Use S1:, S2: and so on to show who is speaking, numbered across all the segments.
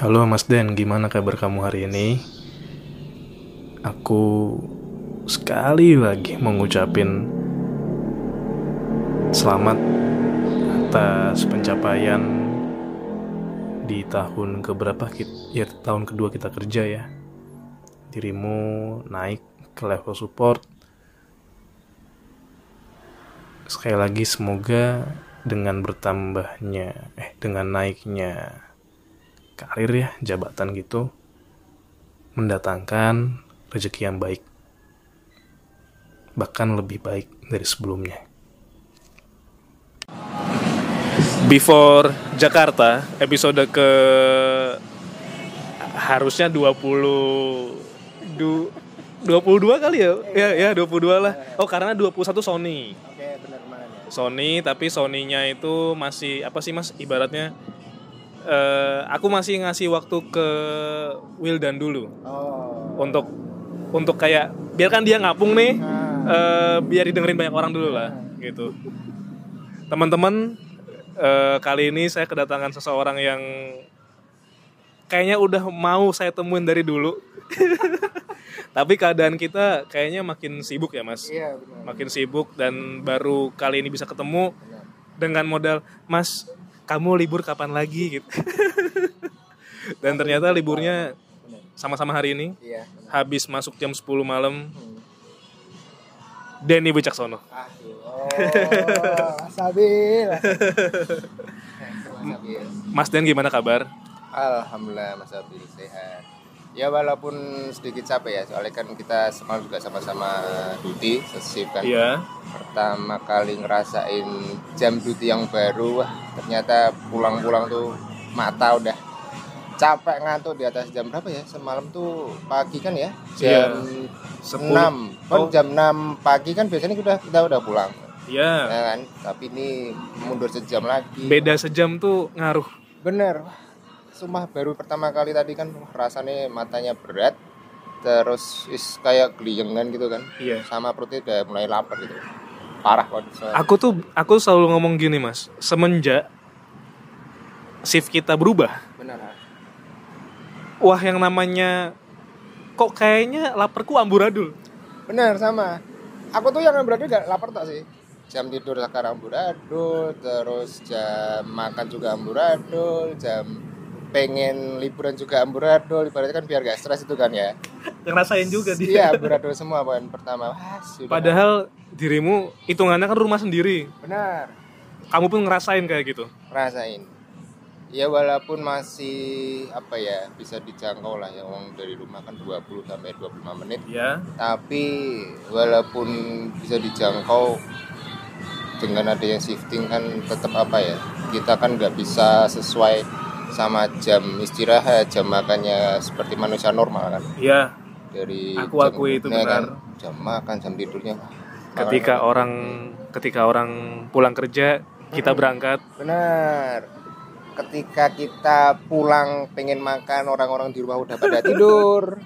S1: Halo Mas Den, gimana kabar kamu hari ini? Aku sekali lagi mau ngucapin selamat atas pencapaian di tahun keberapa kita, ya tahun kedua kita kerja ya. Dirimu naik ke level support. Sekali lagi semoga dengan bertambahnya eh dengan naiknya karir ya jabatan gitu mendatangkan rezeki yang baik. Bahkan lebih baik dari sebelumnya. Before Jakarta episode ke harusnya 20 du, 22 kali ya? Ya ya 22 lah. Oh karena 21 Sony.
S2: Oke, benar mana?
S1: Sony tapi Sony-nya itu masih apa sih Mas? Ibaratnya eh aku masih ngasih waktu ke Wildan dulu
S2: Oh.
S1: untuk untuk kayak biarkan dia ngapung nih eh, biar didengerin banyak orang dulu lah gitu teman-teman eh, kali ini saya kedatangan seseorang yang kayaknya udah mau saya temuin dari dulu tapi keadaan kita kayaknya makin sibuk ya mas
S2: Iya, benar.
S1: makin sibuk dan baru kali ini bisa ketemu
S2: Benar.
S1: dengan modal Mas kamu libur kapan lagi gitu dan ternyata liburnya sama-sama hari ini
S2: Iya, benar.
S1: habis masuk jam 10 malam
S2: Hmm.
S1: Denny Wicaksono
S2: Ah, iya. oh, Sabil. Mas Sabil.
S1: Mas Den gimana kabar
S2: Alhamdulillah Mas Sabil sehat. Ya walaupun sedikit capek ya, soalnya kan kita semalam juga sama-sama duty, sesif kan.
S1: iya
S2: Pertama kali ngerasain jam duty yang baru, wah ternyata pulang-pulang tuh mata udah capek ngantuk di atas jam berapa ya? Semalam tuh pagi kan ya?
S1: Iya.
S2: Jam. 6 kan
S1: Oh.
S2: jam 6 pagi kan biasanya kita kita udah pulang
S1: iya
S2: ya kan tapi ini mundur sejam lagi
S1: beda sejam tuh ngaruh
S2: bener Wah, sumpah baru pertama kali tadi kan rasanya matanya berat terus is kayak geliyengan gitu kan.
S1: Iya.
S2: Sama perutnya udah mulai lapar gitu. Parah banget
S1: aku tuh aku selalu ngomong gini Mas. Semenjak shift kita berubah
S2: bener ah.
S1: wah yang namanya kok kayaknya laparku amburadul.
S2: Bener sama. Aku tuh yang berarti gak lapar tak sih? Jam tidur sekarang amburadul terus jam makan juga amburadul jam pengen liburan juga amburadul ibaratnya kan biar gak stres itu kan ya
S1: ngerasain juga dia
S2: iya amburadul semua poin pertama Wah, sudah.
S1: Padahal dirimu hitungannya kan rumah sendiri.
S2: benar
S1: Kamu pun ngerasain kayak gitu.
S2: rasain ya walaupun masih apa ya bisa dijangkau lah ya uang dari rumah kan 20 sampai 25 menit
S1: Ya.
S2: tapi walaupun bisa dijangkau dengan adanya shifting kan tetap apa ya kita kan nggak bisa sesuai sama jam istirahat jam makannya seperti manusia normal kan?
S1: Ya.
S2: dari
S1: Aku
S2: jam-
S1: akui itu
S2: ya
S1: benar.
S2: kan, jam makan jam tidurnya.
S1: Ketika orang ketika orang pulang kerja, kita berangkat.
S2: benar. Ketika kita pulang pengen makan orang-orang di rumah udah pada tidur.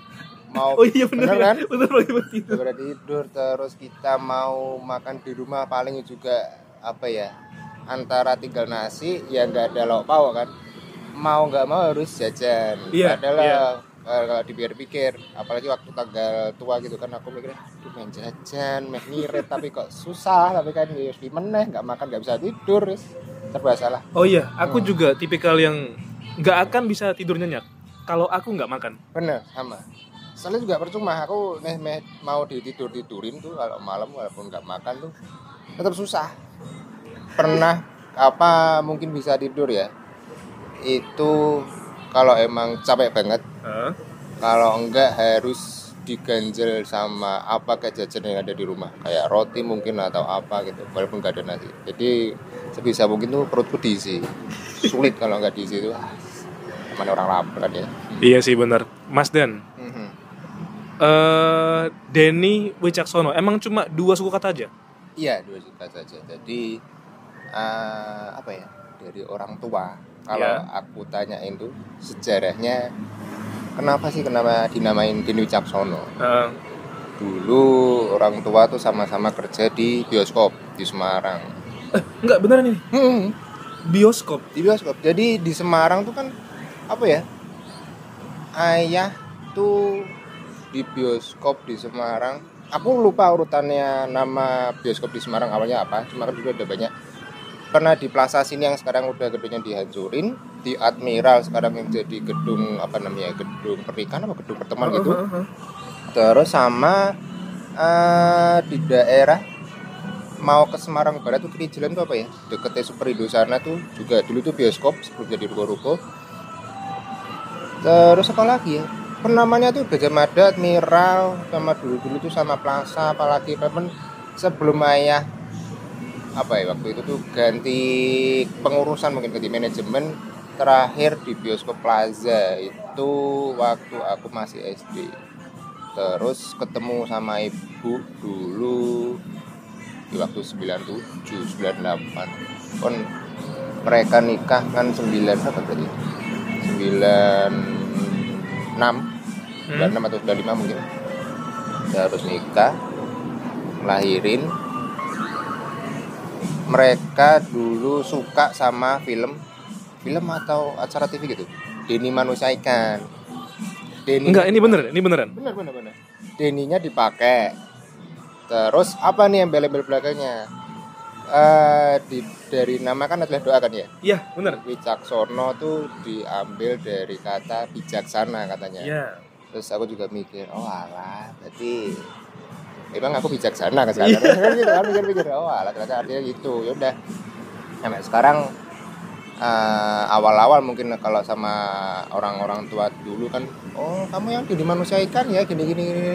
S2: Mau
S1: Oh iya benar
S2: kan?
S1: Benar banget
S2: udah pada tidur terus kita mau makan di rumah paling juga apa ya antara tinggal nasi ya nggak ada lauk pauk kan mau nggak mau harus jajan
S1: Iya,
S2: adalah
S1: iya.
S2: kalau dipikir-pikir apalagi waktu tanggal tua gitu kan aku mikir aduh main jajan main ngirit tapi kok susah tapi kan ya di meneh nggak makan nggak bisa tidur wis. serba salah
S1: Oh iya, aku juga tipikal yang nggak akan bisa tidur nyenyak kalau aku nggak makan.
S2: bener sama soalnya juga percuma aku nih meh, mau ditidur tidurin tuh kalau malam walaupun nggak makan tuh tetap susah pernah apa mungkin bisa tidur ya itu kalau emang capek banget
S1: Hah?
S2: kalau enggak harus diganjel sama apa kayak jajan yang ada di rumah kayak roti mungkin atau apa gitu walaupun nggak ada nasi jadi sebisa mungkin tuh perutku diisi sulit kalau nggak diisi itu ah, mana orang lapar kan ya
S1: Iya sih benar. Mas Den,
S2: Mhm.
S1: eh Denny Wicaksono emang cuma dua suku kata aja?
S2: Iya dua juta saja. Jadi eh, apa ya dari orang tua kalau
S1: Ya.
S2: aku tanyain tuh sejarahnya kenapa sih kenapa dinamain Dini Wicaksono?
S1: Eh,
S2: Dulu orang tua tuh sama-sama kerja di bioskop di Semarang.
S1: eh, enggak beneran ini.
S2: Hmm,
S1: Bioskop.
S2: di bioskop. Jadi di Semarang tuh kan apa ya ayah tuh di bioskop di Semarang aku lupa urutannya nama bioskop di Semarang awalnya apa cuma kan juga ada banyak pernah di Plaza sini yang sekarang udah gedungnya dihancurin di Admiral sekarang yang jadi gedung apa namanya gedung pernikahan apa gedung pertemuan gitu. terus sama eh, di daerah mau ke Semarang Barat tuh kiri jalan tuh apa ya? Deketnya Super Indo sana tuh juga dulu tuh bioskop sebelum jadi ruko-ruko. Terus apa lagi ya? Penamanya tuh Gajah Mada Admiral sama dulu-dulu tuh sama Plaza apalagi temen sebelum ayah apa ya waktu itu tuh ganti pengurusan mungkin ganti manajemen terakhir di bioskop Plaza itu waktu aku masih SD terus ketemu sama ibu dulu di waktu 97 98 kon mereka nikah kan 9 apa tadi? 96 96 atau 95 mungkin. Terus nikah lahirin mereka dulu suka sama film film atau acara TV gitu? Denny Manusia Ikan Denny
S1: Enggak, ini bener, ini beneran.
S2: bener bener bener. Denny-nya dipakai. Terus apa nih embel-embel belakangnya? Eh di, dari nama kan adalah doa kan ya?
S1: Iya, bener.
S2: Wicaksono tuh diambil dari kata bijaksana katanya.
S1: Iya.
S2: terus aku juga mikir oh alah berarti emang aku bijaksana kan sekarang. Kan gitu kan mikir-mikir oh alah ternyata artinya gitu. Ya udah. Sampai sekarang eh, awal-awal mungkin kalau sama orang-orang tua dulu kan oh kamu yang di manusia ikan ya gini gini gini.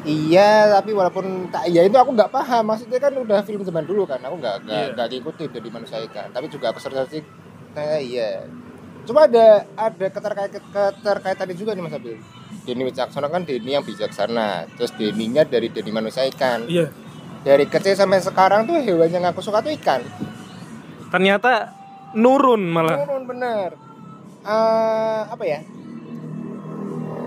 S2: Iya tapi walaupun tak iya itu aku nggak paham. Maksudnya kan udah film zaman dulu kan aku nggak nggak nggak ngikutin dari manusia ikan. Tapi juga aku searching kayak iya. Cuma ada ada keterkait keterkaitannya juga nih Mas Abil Denny Wicaksono kan Denny yang bijaksana. Terus Denny-nya dari Denny manusia ikan.
S1: Iya.
S2: dari kecil sampai sekarang tuh hewan yang aku suka tuh ikan.
S1: Ternyata nurun malah.
S2: turun bener. Eh, apa ya?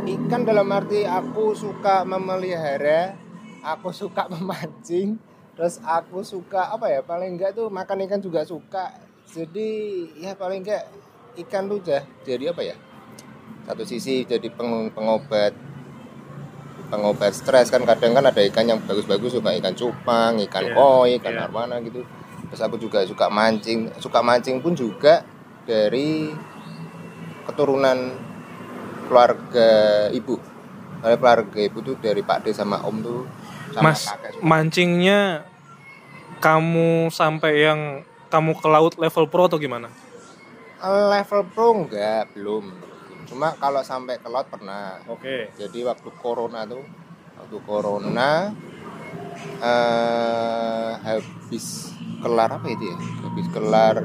S2: Ikan dalam arti aku suka memelihara aku suka memancing terus aku suka apa ya paling enggak tuh makan ikan juga suka. Jadi ya paling enggak ikan tuh udah jadi apa ya satu sisi jadi peng- pengobat pengobat stres kan kadang kan ada ikan yang bagus-bagus suka ikan cupang ikan
S1: Iya,
S2: koi ikan
S1: iya.
S2: arwana gitu terus aku juga suka mancing suka mancing pun juga dari keturunan keluarga ibu Karena keluarga ibu tuh dari Pak D sama Om tuh sama
S1: Mas,
S2: kakek
S1: mancingnya kamu sampai yang kamu ke laut level pro atau gimana?
S2: level pro enggak belum cuma kalau sampai ke laut pernah.
S1: Oke.
S2: jadi waktu corona tuh waktu corona eh habis kelar apa itu ya? Habis kelar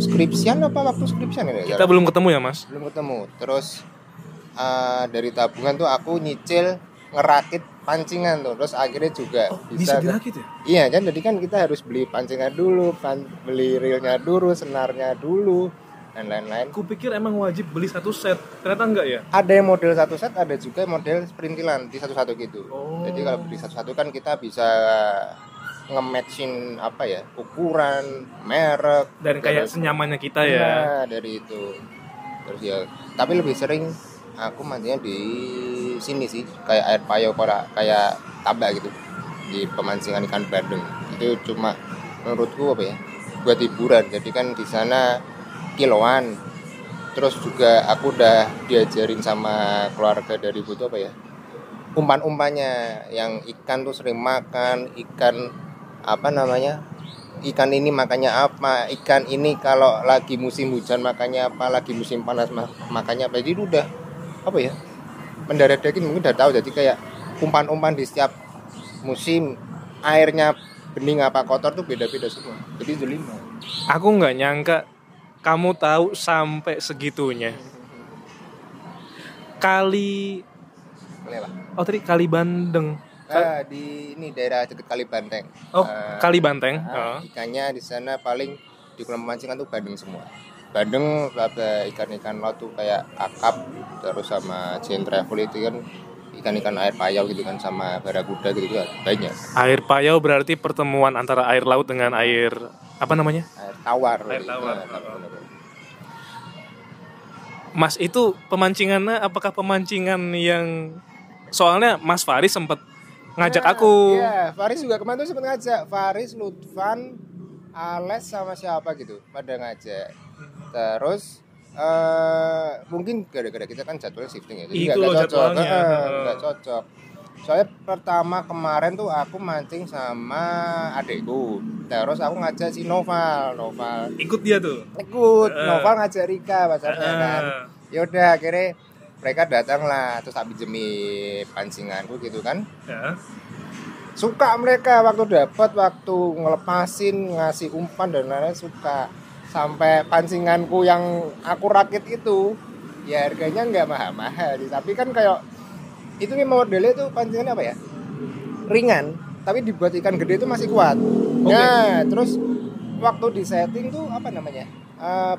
S2: skripsian apa waktu skripsian ya?
S1: Kita belum ketemu ya, Mas?
S2: belum ketemu. Terus eh, dari tabungan tuh aku nyicil ngerakit pancingan tuh. Terus akhirnya juga bisa,
S1: dirakit ya?
S2: iya kan jadi kan kita harus beli pancingan dulu pan- beli reelnya dulu senarnya dulu dan lain-lain
S1: Aku pikir emang wajib beli satu set. Ternyata enggak ya?
S2: ada yang model satu set ada juga model perintilan di satu-satu gitu
S1: Oh.
S2: jadi kalau beli satu-satu kan kita bisa nge-matchin apa ya ukuran merek
S1: Dan kayak
S2: terus-
S1: senyamannya kita ya.
S2: Nah, dari itu terus ya tapi lebih sering aku mandinya di sini sih kayak air payo kayak kayak tabak gitu di pemancingan ikan bandeng itu cuma menurutku apa ya buat hiburan jadi kan di sana kiloan terus juga aku udah diajarin sama keluarga dari ibu tuh apa ya? Umpan-umpannya. Yang ikan tuh sering makan ikan apa namanya? Ikan ini makannya apa? Ikan ini kalau lagi musim hujan makannya apa? Lagi musim panas ma- makannya apa? Jadi udah apa ya? Mendarat daging mungkin udah tahu. Jadi kayak umpan-umpan di setiap musim airnya bening apa kotor tuh beda-beda semua. Jadi delima
S1: Aku nggak nyangka kamu tahu sampai segitunya. Kali. Oh tadi Kali Bandeng.
S2: Ah, di ini daerah dekat Kali Banteng.
S1: Oh,
S2: Eh,
S1: Kali Banteng.
S2: ah,
S1: Oh.
S2: ikannya di sana paling di kolam pemancingan tuh bandeng semua. Bandeng ada ikan-ikan laut tuh kayak kakap terus sama chain travel itu kan ikan-ikan air payau gitu kan sama barakuda gitu kan banyak.
S1: Air payau berarti pertemuan antara air laut dengan air apa namanya?
S2: Air tawar.
S1: Air tawar.
S2: Nah, bener-bener.
S1: Mas itu pemancingannya apakah pemancingan yang soalnya Mas Faris sempat ngajak
S2: Nah,
S1: aku.
S2: Iya, Faris juga kemarin tuh sempat ngajak. Faris, Lutfan, Ales sama siapa gitu pada ngajak. Terus eh mungkin gara-gara kita kan jadwalnya shifting ya. Jadi
S1: Itu
S2: nggak cocok.
S1: jadwalnya.
S2: Heeh, nggak cocok. Soalnya pertama kemarin tuh aku mancing sama adekku. Terus aku ngajak si Noval, Noval
S1: Ikut dia tuh.
S2: ikut,
S1: Heeh.
S2: Noval ngajak Rika pacarnya kan.
S1: Heeh.
S2: Ya udah akhirnya mereka datang lah terus tak pinjemi pancinganku gitu kan
S1: Ya.
S2: suka mereka waktu dapat waktu ngelepasin ngasih umpan dan lain-lain suka sampai pancinganku yang aku rakit itu ya harganya nggak mahal-mahal tapi kan kayak itu memang modelnya itu pancingan apa ya? Ringan tapi dibuat ikan gede itu masih kuat. Nah terus waktu di setting tuh apa namanya? Eh,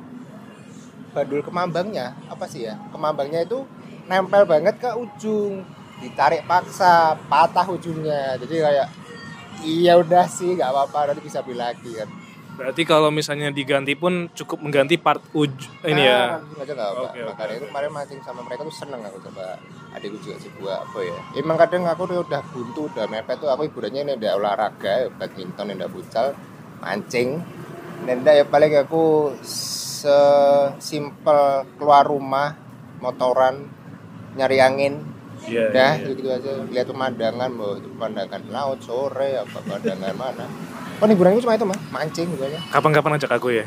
S2: badul kemambangnya apa sih ya? Kemambangnya itu nempel banget ke ujung ditarik paksa patah ujungnya. Jadi kayak iya udah sih nggak apa-apa nanti bisa beli lagi kan
S1: Berarti kalau misalnya diganti pun cukup mengganti part uj ini ya.
S2: Nah, langsung aja nggak apa
S1: Oke, oke.
S2: makanya itu kemarin mancing sama mereka tuh seneng aku coba adikku juga sebuah apa ya emang kadang aku tuh udah buntu udah mepet tuh aku hiburannya ini udah olahraga badminton udah futsal mancing udah ya paling aku sesimpel keluar rumah motoran nyari angin
S1: Iya.
S2: Udah,
S1: iya.
S2: gitu aja. Lihat pemandangan, mau pemandangan laut sore apa pemandangan mana. Oh, cuma itu mah, mancing gitu aja.
S1: Kapan-kapan ajak aku ya.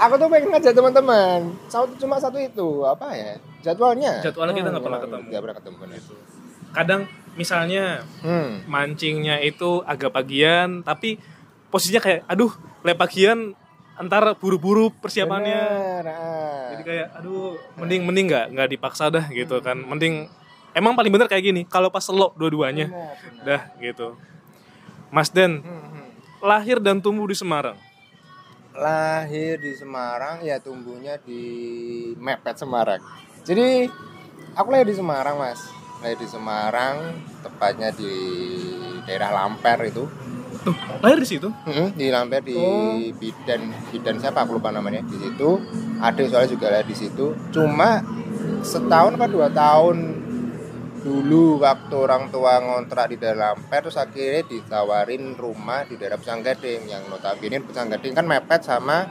S2: Aku tuh pengen ngajak teman-teman. Satu cuma satu itu, apa ya? Jadwalnya.
S1: Jadwalnya kita nggak pernah
S2: Hmm,
S1: ketemu.
S2: Nggak pernah ketemu. bener.
S1: Kadang misalnya
S2: Hmm.
S1: mancingnya itu agak pagian tapi posisinya kayak aduh le pagian antar buru-buru persiapannya.
S2: Bener, ah.
S1: Jadi kayak aduh mending mending nggak nggak dipaksa dah gitu kan. Mending emang paling bener kayak gini kalau pas selo dua-duanya. Dah gitu. Mas Den
S2: Hmm, hmm.
S1: lahir dan tumbuh di Semarang.
S2: Lahir di Semarang, ya tumbuhnya di Mepet Semarang. Jadi aku lahir di Semarang, Mas. Lahir di Semarang, tepatnya di daerah Lamper itu.
S1: Tuh, lahir di situ.
S2: Mm-mm, di Lamper di
S1: Oh.
S2: bidan bidan siapa aku lupa namanya di situ adik soalnya juga lah di situ cuma setahun apa dua tahun dulu waktu orang tua ngontrak di daerah Lamper terus akhirnya ditawarin rumah di daerah Pesanggading yang notabene Pesanggading kan mepet sama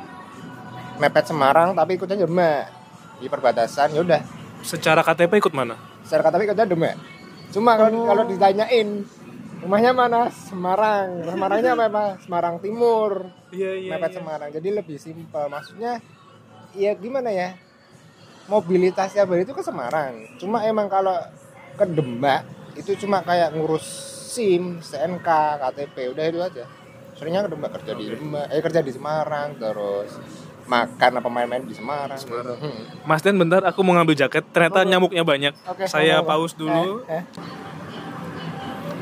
S2: mepet Semarang tapi ikutnya Demak di perbatasan ya udah.
S1: Secara KTP ikut mana?
S2: secara KTP ikutnya Demak cuma kalau kalau ditanyain rumahnya mana? Semarang. Semarangnya apa Pak? Semarang Timur.
S1: Iya iya.
S2: mepet Semarang. Jadi lebih simpel. Maksudnya ya gimana ya? Mobilitasnya itu ke Semarang. Cuma emang kalau ke Demak itu cuma kayak ngurus SIM, SNK, KTP udah itu aja seringnya ke Demak kerja di Demak eh kerja di Semarang terus makan apa main-main di Semarang,
S1: Semarang.
S2: Hmm.
S1: Mas Den bentar aku mau ngambil jaket. Ternyata nyamuknya banyak.
S2: Oke,
S1: Saya
S2: apa-apa.
S1: pause dulu.
S2: Eh, eh.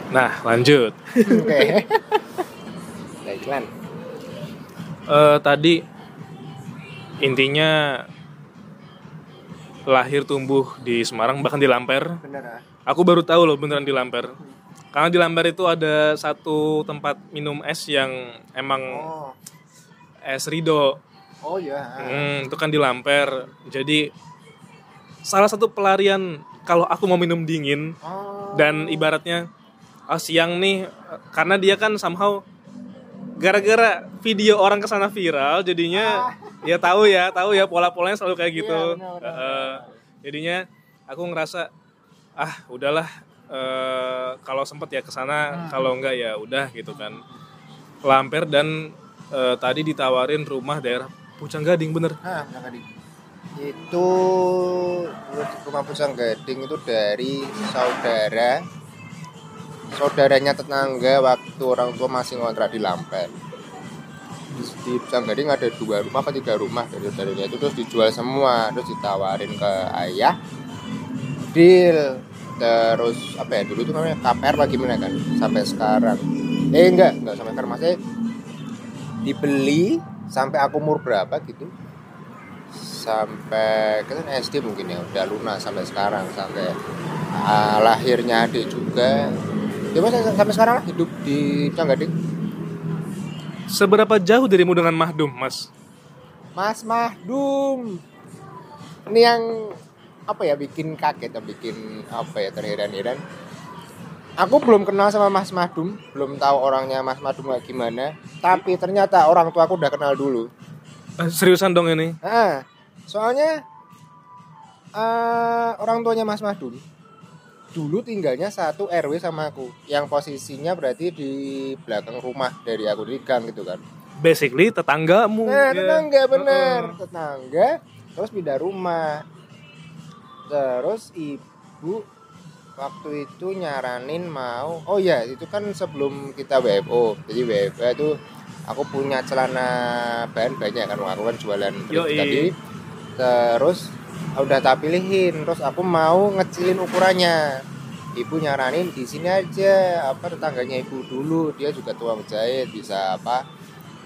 S1: Nah, lanjut.
S2: oke Nah, iklan
S1: Eh, tadi intinya lahir tumbuh di Semarang bahkan di Lamper.
S2: bener ah
S1: Aku baru tahu loh beneran di Lamper. Karena di Lamper itu ada satu tempat minum es yang emang
S2: oh
S1: es Rido.
S2: oh ya
S1: Hmm, itu kan di Lamper. Jadi salah satu pelarian kalau aku mau minum dingin
S2: oh.
S1: dan ibaratnya ah, siang nih karena dia kan somehow gara-gara video orang ke sana viral jadinya ya tahu ya tahu ya pola-polanya selalu kayak gitu.
S2: Iya, benar, benar.
S1: Eh, jadinya aku ngerasa ah udahlah eh, kalau sempet ya ke sana kalau enggak ya udah gitu kan. Lamper dan eh, tadi ditawarin rumah daerah Pucang Gading bener.
S2: Hah, Pucang Gading. Itu rumah Pucang Gading itu dari saudara saudaranya tetangga waktu orang tua masih ngontrak di Lampen. Di, di Pucang Gading ada dua rumah apa tiga rumah dari saudaranya itu terus dijual semua terus ditawarin ke ayah. Deal. Terus apa ya dulu itu namanya KPR apa gimana kan sampai sekarang. Eh enggak enggak sampai sekarang masih dibeli sampai aku umur berapa gitu. Sampai kan SD mungkin ya udah lunas sampai sekarang sampai ah, lahirnya adik juga ya mas sampai sekarang hidup di Canggading.
S1: Seberapa jauh dirimu dengan Mahdum mas?
S2: Mas Mahdum. Ini yang apa ya bikin kaget atau bikin apa ya terheran-heran. Aku belum kenal sama Mas Madum belum tahu orangnya Mas Madum kayak gimana tapi ternyata orang tua aku udah kenal dulu.
S1: Eh, seriusan dong ini?
S2: Nah, soalnya eh, orang tuanya Mas Madun dulu tinggalnya satu RW sama aku, yang posisinya berarti di belakang rumah dari aku di gang gitu kan.
S1: basically tetanggamu
S2: Nah,
S1: ya.
S2: tetangga bener,
S1: Heeh.
S2: tetangga, terus pindah rumah. Terus ibu waktu itu nyaranin mau, oh ya itu kan sebelum kita WFO, jadi WFO itu aku punya celana bahan banyak kan, aku kan jualan tadi. Terus udah tak pilihin, terus aku mau ngecilin ukurannya. Ibu nyaranin di sini aja, apa tetangganya ibu dulu, dia juga tua menjahit, bisa apa,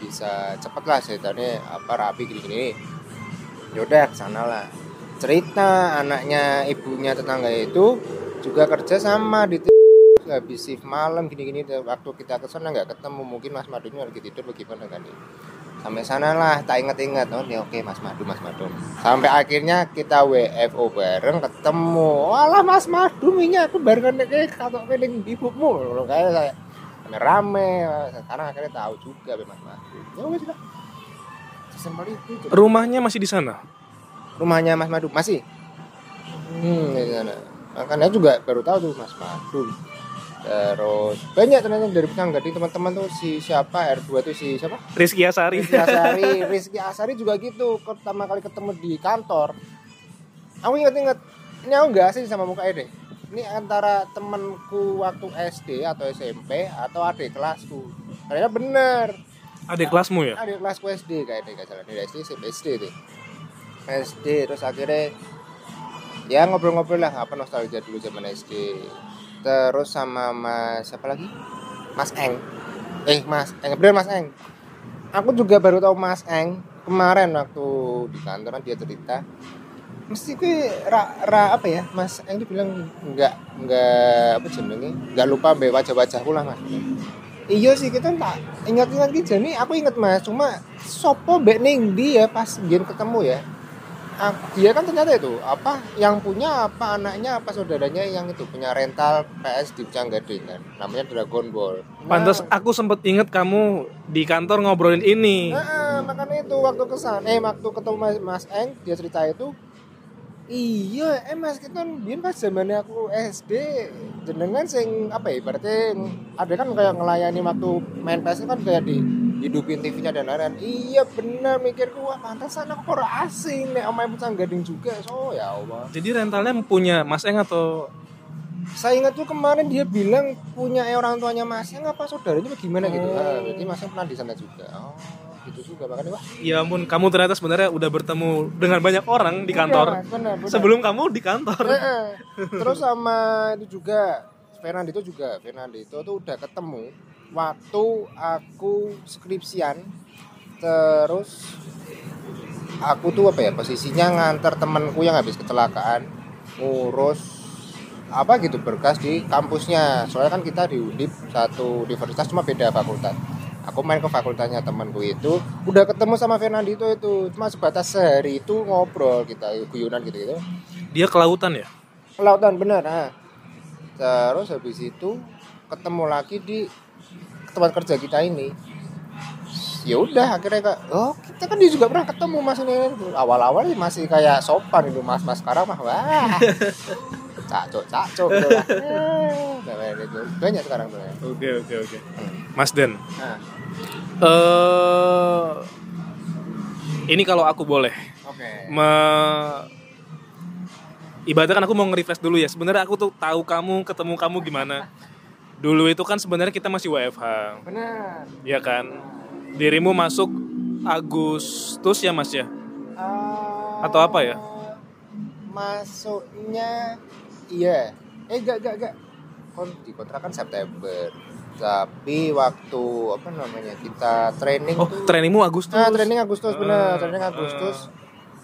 S2: bisa cepet lah ceritanya apa rapi gini-gini. Yaudah ke sana lah. Cerita anaknya ibunya tetangga itu juga kerja sama di habis shift malam gini-gini waktu kita ke sana nggak ketemu. Mungkin Mas Madunya lagi tidur bagaimana kan sampai sana lah tak inget-inget oh ya oke Mas Madu Mas Madu. Sampai akhirnya kita WFO bareng ketemu. Walah Mas Madu ini aku barengan kayak katok keling ibumu. Loh, kayak saya rame sekarang akhirnya tahu juga be Mas Madu. Ya wes lah. Sesimpel itu Cuk.
S1: rumahnya masih di sana?
S2: Rumahnya Mas Madu masih? Hmm di sana. Makanya juga baru tahu tuh Mas Madu terus banyak ternyata dari tetangga di teman-teman tuh si siapa? R2 tuh si siapa?
S1: Rizky Asari.
S2: Rizky Asari. Rizky Asari juga gitu. Pertama kali ketemu di kantor. Aku inget-inget ini aku nggak asing sama muka deh ini antara temanku waktu SD atau SMP atau adik kelasku. Ternyata bener.
S1: Adik kelasmu ya?
S2: Adik kelasku SD kayak deh salah. Dari SD SMP SD deh SD terus akhirnya ya ngobrol-ngobrol lah apa nostalgia dulu zaman SD terus sama mas siapa lagi? Mas Eng. Eh Mas Eng bener Mas Eng. Aku juga baru tahu Mas Eng kemarin waktu di kantor kan dia cerita. Mesti gue ra, ra apa ya Mas Eng itu bilang nggak nggak apa jenenge? Nggak lupa be wajah wajahku lah Mas. Iya sih kita tak ingat-ingat gitu aku inget Mas cuma sopo mbek ning dia pas dia ketemu ya dia kan ternyata itu. Apa yang punya apa anaknya apa saudaranya yang itu punya rental PS di Canggading kan. Namanya Dragon Ball.
S1: Pantas aku sempet inget kamu di kantor ngobrolin ini.
S2: Nah, ah, makanya itu waktu kesan eh waktu ketemu Mas, Mas Eng dia cerita itu iya eh Mas kita biar pas zamannya aku SD jenengan sing apa ya berarti ada kan kayak ngelayani waktu main PS kan kayak di hidupin TV-nya dan lain-lain. Iya bener mikirku wah pantesan aku orang asing nih sama ibu gading juga. So ya Allah.
S1: Jadi rentalnya punya Mas Eng atau
S2: saya ingat tuh kemarin dia bilang punya orang tuanya Mas Eng apa saudaranya gimana gitu.
S1: Oh.
S2: ah, jadi Mas Eng pernah di sana juga. Oh gitu juga. Makanya wah.
S1: Ya ampun kamu ternyata sebenarnya udah bertemu dengan banyak orang di kantor.
S2: Iya, Mas, benar, benar.
S1: sebelum kamu di kantor.
S2: Eh. Terus sama itu juga Fernandito juga Fernandito tuh udah ketemu waktu aku skripsian terus aku tuh apa ya posisinya ngantar temanku yang habis kecelakaan ngurus apa gitu berkas di kampusnya. Soalnya kan kita di Undip satu universitas cuma beda fakultas. Aku main ke fakultasnya temanku itu udah ketemu sama Fernandito itu cuma sebatas sehari itu ngobrol kita guyunan gitu gitu.
S1: Dia kelautan ya?
S2: Lautan bener ah. terus habis itu ketemu lagi di tempat kerja kita ini ya udah akhirnya kak oh kita kan dia juga pernah ketemu mas ini awal-awal sih masih kayak sopan itu mas mas sekarang mah wah cacok cacok gitu lah. Eh, banyak sekarang tuh. Ya
S1: oke oke. Oke Mas Den.
S2: Nah,
S1: eh ini kalau aku boleh.
S2: Oke.
S1: Me- ibaratnya kan aku mau nge-refresh dulu ya. Sebenarnya aku tuh tahu kamu ketemu kamu gimana dulu itu kan sebenarnya kita masih WFH
S2: benar
S1: ya kan dirimu masuk Agustus ya mas ya
S2: Ah,
S1: Atau apa ya?
S2: Masuknya iya. Eh gak gak gak. Kon di kontrakan September. Tapi waktu apa namanya kita training
S1: oh
S2: tuh
S1: trainingmu Agustus
S2: Nah, training Agustus bener,
S1: Ah,
S2: training Agustus.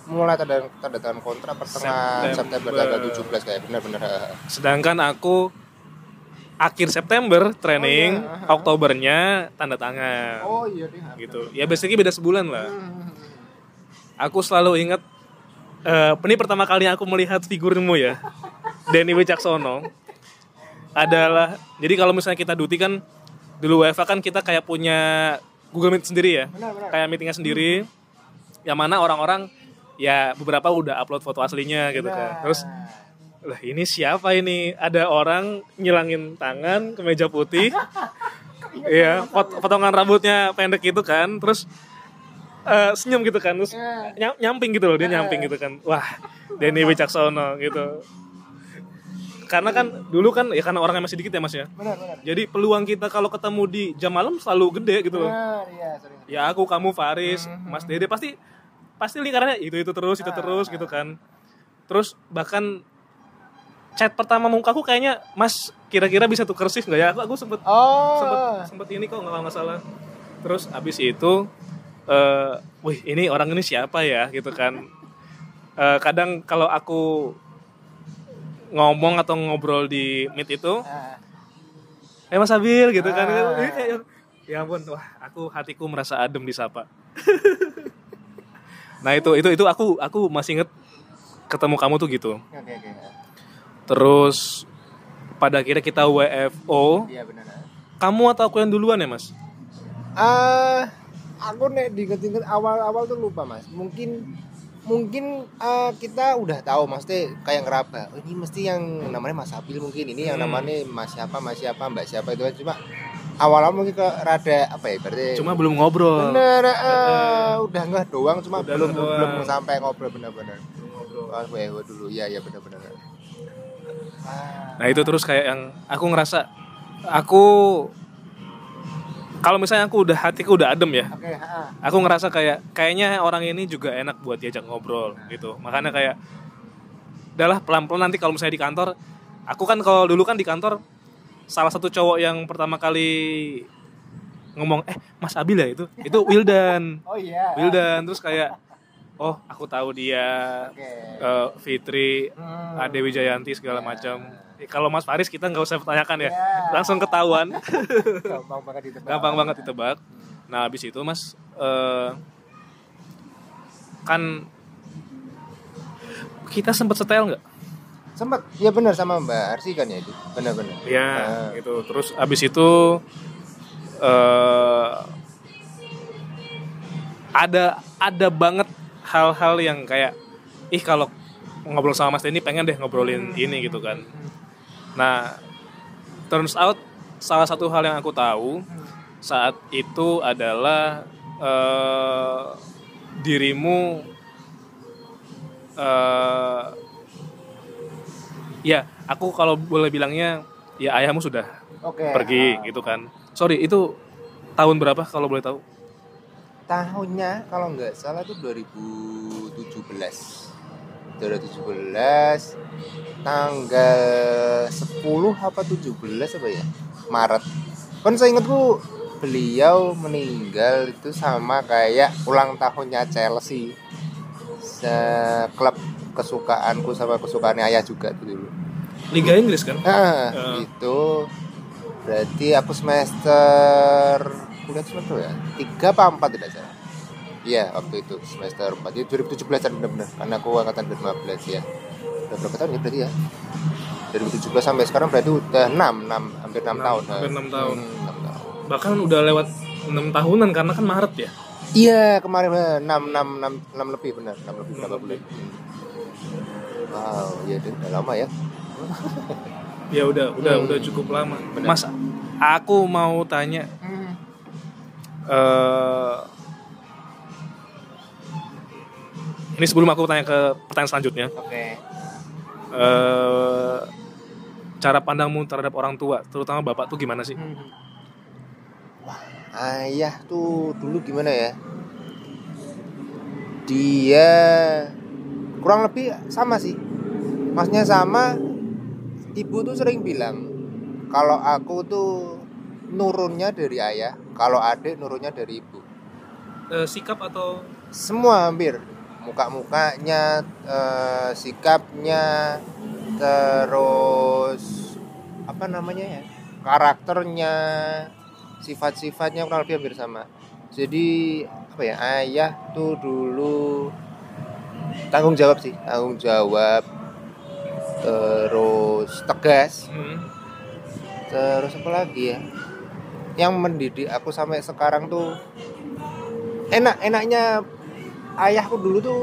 S2: Mulai tanda tanda tangan kontrak pertengahan September,
S1: September.
S2: tanggal 17 kayak bener-bener.
S1: sedangkan aku akhir September training
S2: Oh, iya.
S1: Oktobernya tanda tangan
S2: Oh iya deh.
S1: gitu ya basically beda sebulan lah
S2: Hmm.
S1: aku selalu ingat eh, ini pertama kali aku melihat figurmu ya, Denny Wicaksono adalah jadi kalau misalnya kita duti kan dulu WFA kan kita kayak punya Google Meet sendiri ya,
S2: Benar, benar.
S1: kayak meetingnya sendiri, yang mana orang-orang ya beberapa udah upload foto aslinya gitu kan, terus lah ini siapa ini ada orang nyilangin tangan ke meja putih Iya, pot potongan rambutnya pendek gitu kan, terus eh, senyum gitu kan, terus nyam- nyamping gitu loh, dia nyamping gitu kan. Wah, Denny Wicaksono gitu. Karena kan dulu kan ya karena orangnya masih dikit ya Mas ya.
S2: benar benar
S1: Jadi peluang kita kalau ketemu di jam malam selalu gede gitu loh.
S2: benar iya sering
S1: Ya aku, kamu, Faris, Mas Dede pasti pasti lingkarannya itu itu terus itu terus gitu kan. Terus bahkan chat pertama muka aku kayaknya Mas kira-kira bisa tuker shift nggak ya? Aku aku sempet
S2: oh.
S1: sempet sempet ini kok nggak masalah. Terus abis itu eh wih ini orang ini siapa ya? Gitu kan. Eh, kadang kalau aku ngomong atau ngobrol di meet itu
S2: Ah,
S1: eh Mas Abil gitu kan.
S2: Ah.
S1: Ini kayak, ya ampun wah aku hatiku merasa adem disapa nah itu itu itu aku aku masih inget ketemu kamu tuh gitu.
S2: Oke oke
S1: terus pada akhirnya kita WFO
S2: iya benar
S1: kamu atau aku yang duluan ya Mas?
S2: Ah aku nek diinget-inget awal-awal tuh lupa mas. Mungkin mungkin eh, kita udah tahu maksudnya kayak ngeraba oh, ini mesti yang namanya Mas Abil mungkin ini yang
S1: Hmm.
S2: namanya Mas siapa Mas siapa Mbak siapa itu kan. Cuma awal-awal mungkin ke rada apa ya berarti
S1: cuma belum ngobrol.
S2: Bener eh, udah nggak doang cuma
S1: Udah
S2: belum
S1: doang.
S2: belum sampai ngobrol bener-bener.
S1: Belum ngobrol.
S2: oh, WFO dulu ya ya bener-bener
S1: Nah itu terus kayak yang aku ngerasa aku kalau misalnya aku udah hatiku udah adem ya,
S2: oke ha.
S1: aku ngerasa kayak kayaknya orang ini juga enak buat diajak ngobrol gitu. Makanya kayak udahlah pelan-pelan nanti kalau misalnya di kantor, aku kan kalau dulu kan di kantor salah satu cowok yang pertama kali ngomong eh Mas Abil ya itu itu Wildan
S2: oh iya
S1: Wildan terus kayak oh aku tahu dia
S2: oke
S1: eh, Fitri
S2: Hmm.
S1: Ade Wijayanti segala macam. Eh, Kalau Mas Faris kita nggak usah pertanyakan ya,
S2: Ya.
S1: langsung ketahuan,
S2: gampang banget ditebak
S1: gampang banget ditebak. Nah habis itu Mas eh, kan kita sempat setel nggak?
S2: sempet ya benar sama Mbak Arsi kan ya itu benar-benar
S1: Ya
S2: Ah.
S1: gitu. Terus habis itu eh, ada ada banget hal-hal yang kayak ih kalau ngobrol sama Mas Denny pengen deh ngobrolin ini gitu kan. Nah, turns out salah satu hal yang aku tahu saat itu adalah eh, dirimu eh, ya aku kalau boleh bilangnya ya ayahmu sudah
S2: oke
S1: pergi
S2: ah.
S1: gitu kan. Sorry itu tahun berapa kalau boleh tahu?
S2: Tahunnya kalau nggak salah tuh 2017 2017 tanggal 10 apa 17 apa ya? Maret. Kan saya ingatku beliau meninggal itu sama kayak ulang tahunnya Chelsea. Se- klub kesukaanku sama kesukaannya ayah juga tuh dulu.
S1: Liga Inggris kan?
S2: Ah,
S1: Eh.
S2: itu berarti aku semester kuliah semester ya tiga apa empat tidak salah iya waktu itu semester empat itu 2017 an benar-benar karena aku angkatan 2015 ya udah berapa tahun ya berarti ya 2017 sampai sekarang berarti udah 6, 6 hampir 6
S1: Enam,
S2: tahun
S1: hampir enam tahun.
S2: Hmm, enam tahun
S1: Bahkan udah lewat 6 tahunan karena kan Maret ya.
S2: iya kemarin benar 6, 6, 6, 6 lebih benar 6 lebih berapa
S1: Enam
S2: bulan Hmm. wow iya deh, udah lama ya
S1: Ya udah, udah,
S2: Hmm.
S1: udah cukup lama.
S2: Benar.
S1: Mas, aku mau tanya eh ini sebelum aku tanya ke pertanyaan selanjutnya,
S2: oke
S1: eh cara pandangmu terhadap orang tua, terutama bapak tuh gimana sih?
S2: Wah, ayah tuh dulu gimana ya? Dia kurang lebih sama sih. Masnya sama. Ibu tuh sering bilang kalau aku tuh nurunnya dari ayah, kalau adik nurunnya dari ibu.
S1: Eh, sikap atau
S2: Semua hampir muka-mukanya, eh, sikapnya, terus apa namanya ya? Karakternya, sifat-sifatnya kurang lebih hampir sama. Jadi apa ya? Ayah tuh dulu tanggung jawab sih tanggung jawab terus tegas
S1: Hmm.
S2: terus apa lagi ya yang mendidik aku sampai sekarang tuh enak enaknya ayahku dulu tuh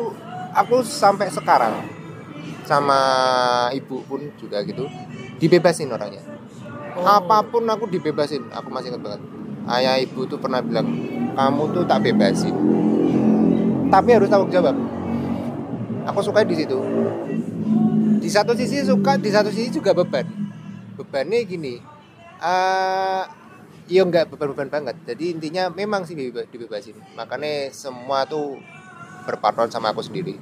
S2: aku sampai sekarang sama ibu pun juga gitu dibebasin orangnya. Apa pun aku dibebasin aku masih ingat banget. Ayah ibu tuh pernah bilang kamu tuh tak bebasin. Tapi harus tanggung jawab. Aku suka di situ. Di satu sisi suka di satu sisi juga beban. Bebannya gini eh ya nggak beban-beban banget. Jadi intinya memang sih dibe- dibebasin. Makanya semua tuh berpatron sama aku sendiri.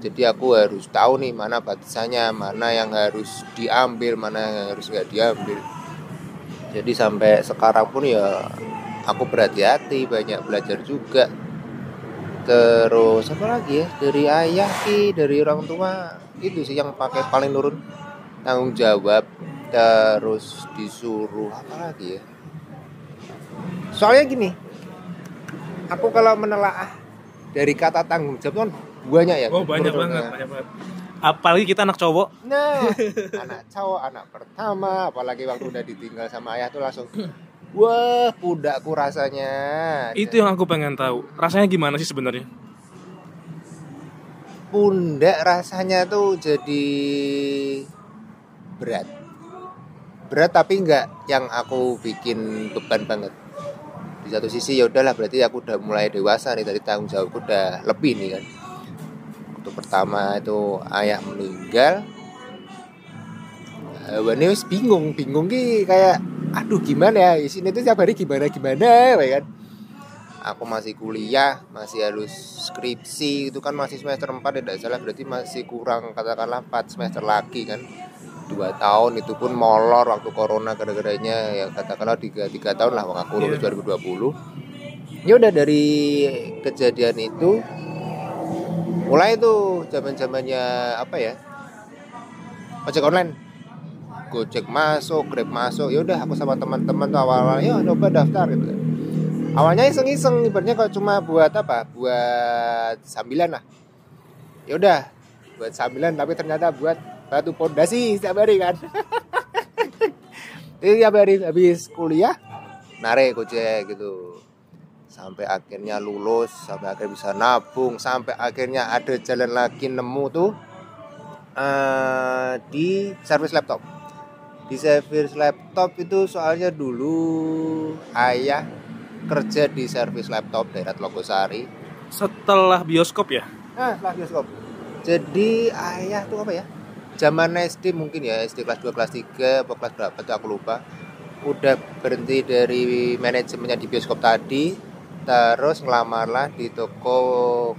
S2: Jadi aku harus tahu nih mana batasannya mana yang harus diambil mana yang harus nggak diambil. Jadi sampai sekarang pun ya aku berhati-hati banyak belajar juga. Terus apa lagi ya? Dari ayah ki dari orang tua itu sih yang pakai paling nurun. Tanggung jawab. Terus disuruh apa lagi ya soalnya gini aku kalau menelaah dari kata tanggung jawab kan banyak ya
S1: Oh banyak banget,
S2: saya.
S1: banyak banget. Apalagi kita anak cowok.
S2: Nah, anak cowok, anak pertama, apalagi waktu udah ditinggal sama ayah tuh langsung, wah, pudakku rasanya.
S1: Itu yang aku pengen tahu. Rasanya gimana sih sebenarnya?
S2: pundak rasanya tuh jadi berat. Berat tapi nggak yang aku bikin beban banget. Di satu sisi ya udahlah berarti aku udah mulai dewasa nih dari tanggung jawabku udah lebih nih kan. Untuk pertama itu ayah meninggal. Eh, Wani wis bingung, bingung ki kayak aduh gimana ya isinya itu tiap hari gimana gimana ya kan aku masih kuliah masih harus skripsi itu kan masih semester 4 ya tidak salah berarti masih kurang katakanlah 4 semester lagi kan dua tahun itu pun molor waktu corona gara-garanya ya katakanlah tiga tiga tahun lah wong aku lulus 2020 ya udah dari kejadian itu mulai itu zaman zamannya apa ya ojek online. Gojek masuk, Grab masuk, ya udah aku sama teman-teman tuh awal-awal, ya coba daftar gitu. Awalnya iseng-iseng ibaratnya kalau cuma buat apa buat sambilan lah. Ya udah buat sambilan tapi ternyata buat batu pondasi setiap hari kan jadi tiap hari habis kuliah narik gojek gitu sampai akhirnya lulus sampai akhirnya bisa nabung sampai akhirnya ada jalan lagi nemu tuh eh, di servis laptop di servis laptop itu soalnya dulu ayah kerja di servis laptop daerah Telogosari.
S1: Setelah bioskop ya?
S2: Nah, setelah bioskop. Jadi ayah tuh apa ya? Zaman SD mungkin ya, SD kelas 2, kelas 3, atau kelas berapa tuh aku lupa. Udah berhenti dari manajemennya di bioskop tadi, terus ngelamarlah di toko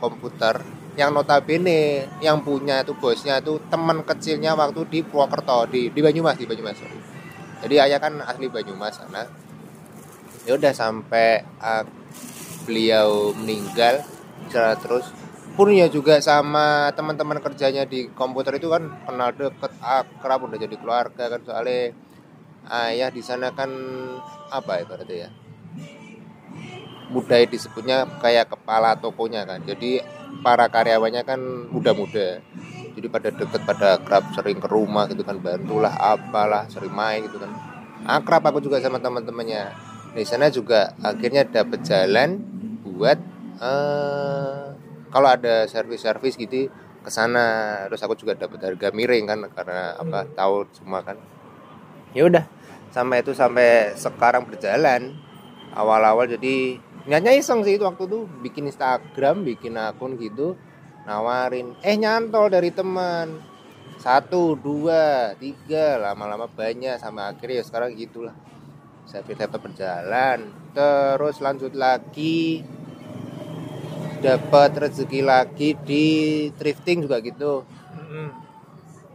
S2: komputer yang notabene yang punya tuh bosnya tuh teman kecilnya waktu di Purwokerto di di Banyumas di Banyumas. Jadi ayah kan asli Banyumas sana ya udah sampai uh, beliau meninggal secara terus pun ya juga sama teman-teman kerjanya di komputer itu kan kenal deket. Akrab udah jadi keluarga kan soalnya ayah di sana kan apa ya berarti ya? Mudah disebutnya kayak kepala tokonya kan. Jadi para karyawannya kan muda-muda. Jadi pada deket pada akrab sering ke rumah gitu kan bantulah apalah sering main gitu kan. Akrab aku juga sama teman-temannya. Di sana juga akhirnya dapat jalan buat eh kalau ada servis-servis gitu ke sana. Terus aku juga dapat harga miring kan karena apa tahu semua kan. Ya udah. Sampai itu sampai sekarang berjalan. Awal-awal jadi niatnya iseng sih itu waktu itu. Bikin Instagram bikin akun gitu nawarin eh nyantol dari teman. Satu dua tiga lama-lama banyak sama akhirnya ya sekarang gitulah. Servis laptop berjalan. Terus lanjut lagi dapat rezeki lagi di thrifting juga gitu.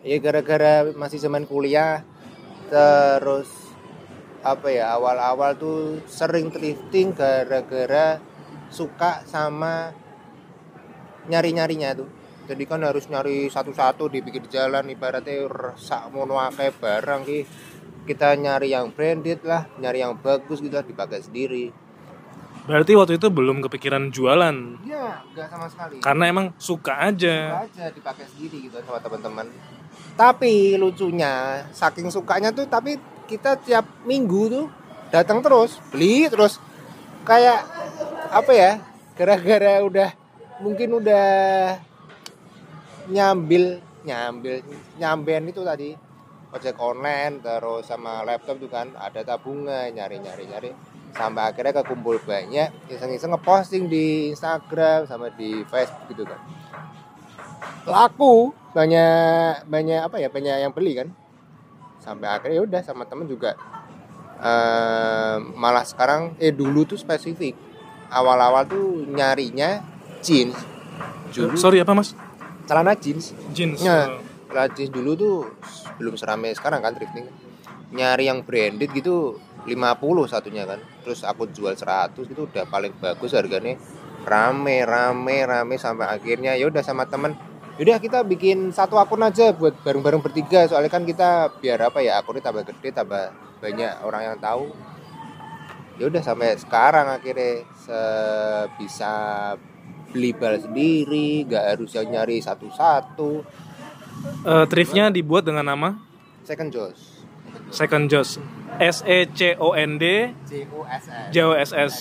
S2: Ya gara-gara masih zaman kuliah terus apa ya awal-awal tuh sering thrifting gara-gara suka sama nyari-nyarinya tuh. Jadi kan harus nyari satu-satu di pinggir jalan ibaratnya sak mono barang ki. Kita nyari yang branded lah nyari yang bagus gitu lah dipakai sendiri
S1: Berarti waktu itu belum kepikiran jualan
S2: Iya, nggak sama sekali.
S1: karena emang suka aja.
S2: Suka aja dipakai sendiri gitu sama teman-teman. Tapi lucunya, saking sukanya tuh, tapi kita tiap minggu tuh datang terus, beli terus. Kayak apa ya? Gara-gara udah mungkin udah nyambil, nyambil, nyamben itu tadi ojek online terus sama laptop tuh kan ada tabungan nyari-nyari nyari sampai akhirnya kekumpul banyak iseng-iseng ngeposting di Instagram sama di Facebook gitu kan laku banyak banyak apa ya banyak yang beli kan sampai akhirnya ya udah sama temen juga eh, malah sekarang eh dulu tuh spesifik awal-awal tuh nyarinya jeans dulu
S1: Sorry apa mas?
S2: celana jeans
S1: Jeans.
S2: Ya. celana jeans dulu tuh belum seramai sekarang kan thrifting nyari yang branded gitu 50 satunya kan. Terus aku jual 100 itu udah paling bagus harganya. Rame rame rame sampai akhirnya ya udah sama temen. Yaudah kita bikin satu akun aja buat bareng-bareng bertiga. Soalnya kan kita biar apa ya akunnya tambah gede tambah banyak orang yang tahu. Ya udah sampai sekarang akhirnya bisa beli bal sendiri nggak harus yang nyari satu-satu.
S1: Thriftnya dibuat dengan nama?
S2: Second Joss.
S1: Second Joss. S E C O N D?
S2: C O S S.
S1: J O S S.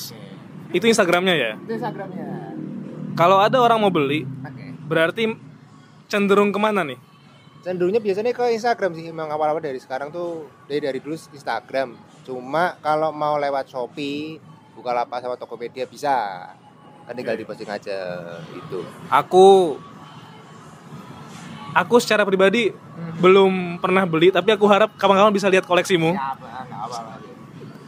S1: Itu Instagramnya ya.
S2: itu Instagramnya.
S1: Kalau ada orang mau beli,
S2: oke.
S1: berarti cenderung ke mana nih?
S2: cenderungnya biasanya ke Instagram sih. Emang awal-awal dari sekarang tuh dari dari dulu Instagram. Cuma kalau mau lewat Shopee Bukalapak sama Tokopedia bisa. Kan tinggal diposting aja itu
S1: Aku aku secara pribadi belum pernah beli, tapi aku harap kawan-kawan bisa lihat koleksimu.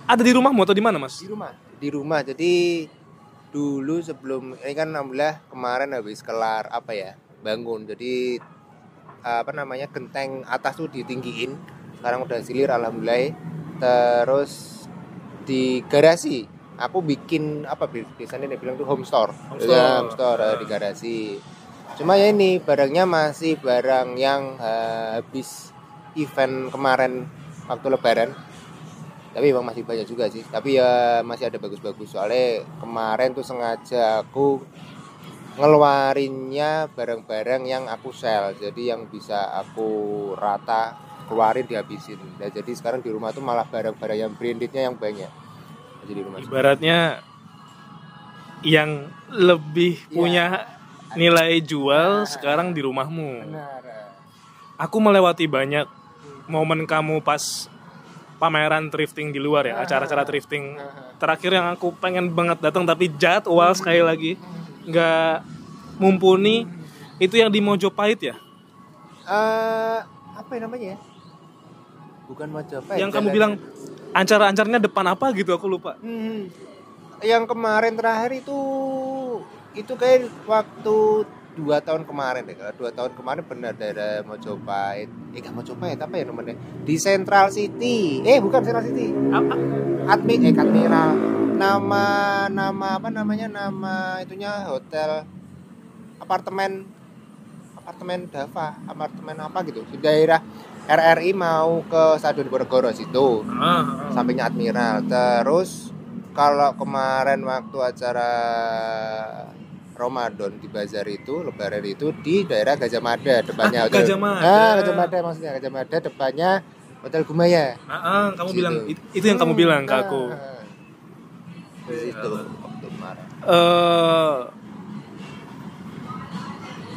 S1: Ada di rumahmu atau di mana, Mas?
S2: di rumah di rumah. Jadi dulu sebelum ini kan alhamdulillah kemarin habis kelar apa ya bangun. Jadi apa namanya genteng atas tuh ditinggiin. Sekarang udah silir alhamdulillah. Terus di garasi aku bikin apa bi- biasanya dia bilang tuh home store.
S1: Home
S2: Ya,
S1: store.
S2: home store eh, di garasi cuma ya ini barangnya masih barang yang eh, habis event kemarin waktu lebaran. Tapi emang masih banyak juga sih. Tapi ya masih ada bagus-bagus. Soalnya kemarin tuh sengaja aku ngeluarinnya barang-barang yang aku sell. Jadi yang bisa aku rata keluarin dihabisin. Nah, jadi sekarang di rumah tuh malah barang-barang yang brandednya yang banyak. Jadi di rumah
S1: Ibaratnya yang lebih
S2: Iya.
S1: punya nilai jual sekarang di rumahmu.
S2: benar
S1: Aku melewati banyak momen kamu pas pameran thrifting di luar ya, acara-acara thrifting. Terakhir yang aku pengen banget datang tapi jadwal sekali lagi nggak mumpuni itu yang di Mojopahit ya.
S2: Eh, apa ya namanya ya bukan Majapahit
S1: yang kamu bilang ancar-ancarnya depan apa gitu aku lupa.
S2: Hmm. Yang kemarin terakhir itu itu kayak waktu dua tahun kemarin deh. Kalau dua tahun kemarin benar daerah Mojopahit. Eh nggak Mojopahit apa ya namanya? Di Central City. Eh bukan Central City.
S1: Apa?
S2: Admi eh Admiral. Nama nama apa namanya? Nama itunya hotel apartemen apartemen Dava, apartemen apa gitu. Di daerah RRI mau ke Stadion Borogoro situ
S1: Ah,
S2: sampingnya Admiral. Terus kalau kemarin waktu acara Ramadan di bazar itu, Lebaran itu di daerah Gajah Mada depannya
S1: Ah,
S2: hotel.
S1: Gajah Mada.
S2: Ah, Gajah Mada maksudnya Gajah Mada depannya Hotel Gumaya.
S1: ah, ah, kamu
S2: Situ.
S1: bilang it- itu yang kamu bilang ke
S2: Ah,
S1: aku.
S2: ah. Di situ waktu
S1: eh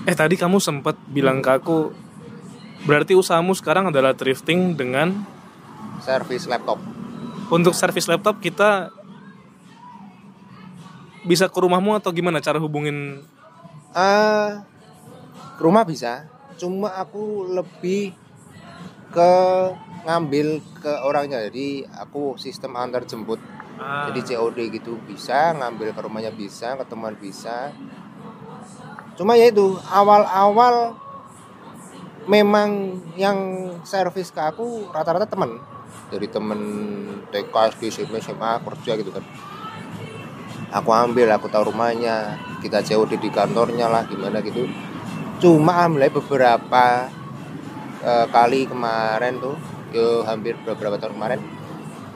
S1: eh tadi kamu sempat bilang ke aku berarti usahamu sekarang adalah thrifting dengan
S2: Servis laptop.
S1: untuk servis laptop kita bisa ke rumahmu atau gimana cara hubungin
S2: ke rumah bisa. Cuma aku lebih ke ngambil ke orangnya. Jadi aku sistem antar jemput.
S1: Ah,
S2: Jadi COD gitu bisa, ngambil ke rumahnya bisa, ketemuan bisa. Cuma ya itu awal-awal memang yang servis ke aku rata-rata temen dari temen TK, SD, SMP, SMA, kerja gitu kan. Aku ambil, aku tahu rumahnya, kita COD di kantornya lah, gimana gitu. Cuma alhamdulillah beberapa eh, kali kemarin tuh, yo hampir beberapa tahun kemarin,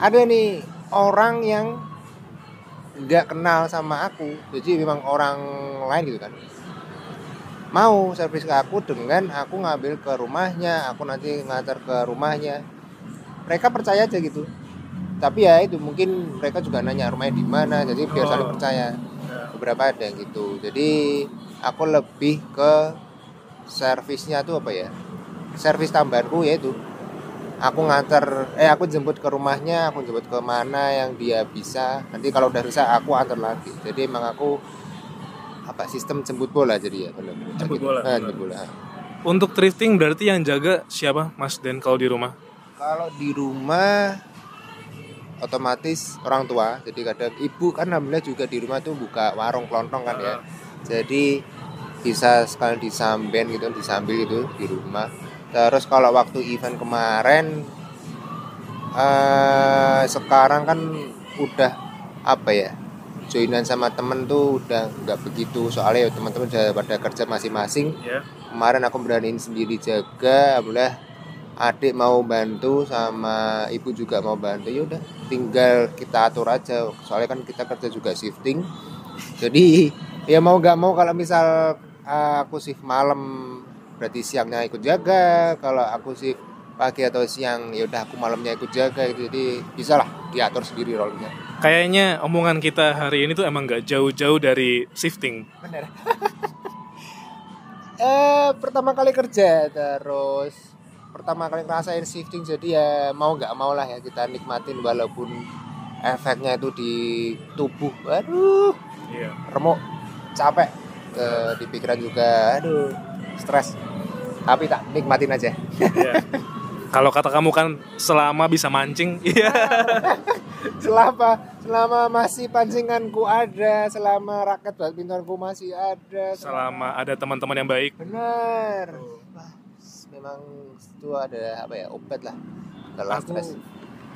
S2: ada nih orang yang nggak kenal sama aku. Jadi memang orang lain gitu kan. Mau servis ke aku dengan aku ngambil ke rumahnya aku nanti ngantar ke rumahnya. Mereka percaya aja gitu tapi ya itu mungkin mereka juga nanya rumahnya di mana jadi biar saling
S1: Oh.
S2: percaya
S1: Ya.
S2: beberapa ada yang gitu jadi aku lebih ke servisnya tuh apa ya servis tambahanku yaitu aku nganter eh aku jemput ke rumahnya aku jemput ke mana yang dia bisa nanti kalau udah rusak aku antar lagi jadi emang aku apa sistem jemput bola jadi ya benar
S1: Jemput bola.
S2: Eh, jemput bola
S1: Untuk thrifting berarti yang jaga siapa Mas Den kalau di rumah?
S2: kalau di rumah otomatis orang tua. Jadi kadang ibu kan alhamdulillah juga di rumah tuh buka warung kelontong kan ya. Jadi bisa sekalian disamben gitu disambil gitu di rumah. Terus kalau waktu event kemarin eh sekarang kan udah apa ya joinan sama temen tuh udah nggak begitu. Soalnya ya teman-teman udah pada kerja masing-masing.
S1: Ya.
S2: kemarin aku beraniin sendiri jaga alhamdulillah adik mau bantu sama ibu juga mau bantu. Ya udah tinggal kita atur aja. Soalnya kan kita kerja juga shifting. Jadi ya mau nggak mau kalau misal uh, aku shift malam berarti siangnya ikut jaga. Kalau aku shift pagi atau siang ya udah aku malamnya ikut jaga gitu. Jadi bisa lah diatur sendiri role-nya.
S1: Kayaknya omongan kita hari ini tuh emang gak jauh-jauh dari shifting.
S2: bener. Eh pertama kali kerja terus pertama kali ngerasain shifting jadi ya mau nggak mau lah ya kita nikmatin walaupun efeknya itu di tubuh aduh
S1: Iya.
S2: remuk capek ke di pikiran juga aduh stres tapi tak nikmatin aja
S1: Iya. Kalau kata kamu kan selama bisa mancing, iya.
S2: selama selama masih pancinganku ada selama raket badmintonku masih ada
S1: Selama ada teman-teman yang baik.
S2: benar memang itu ada apa ya obat lah kalau
S1: Aku
S2: stres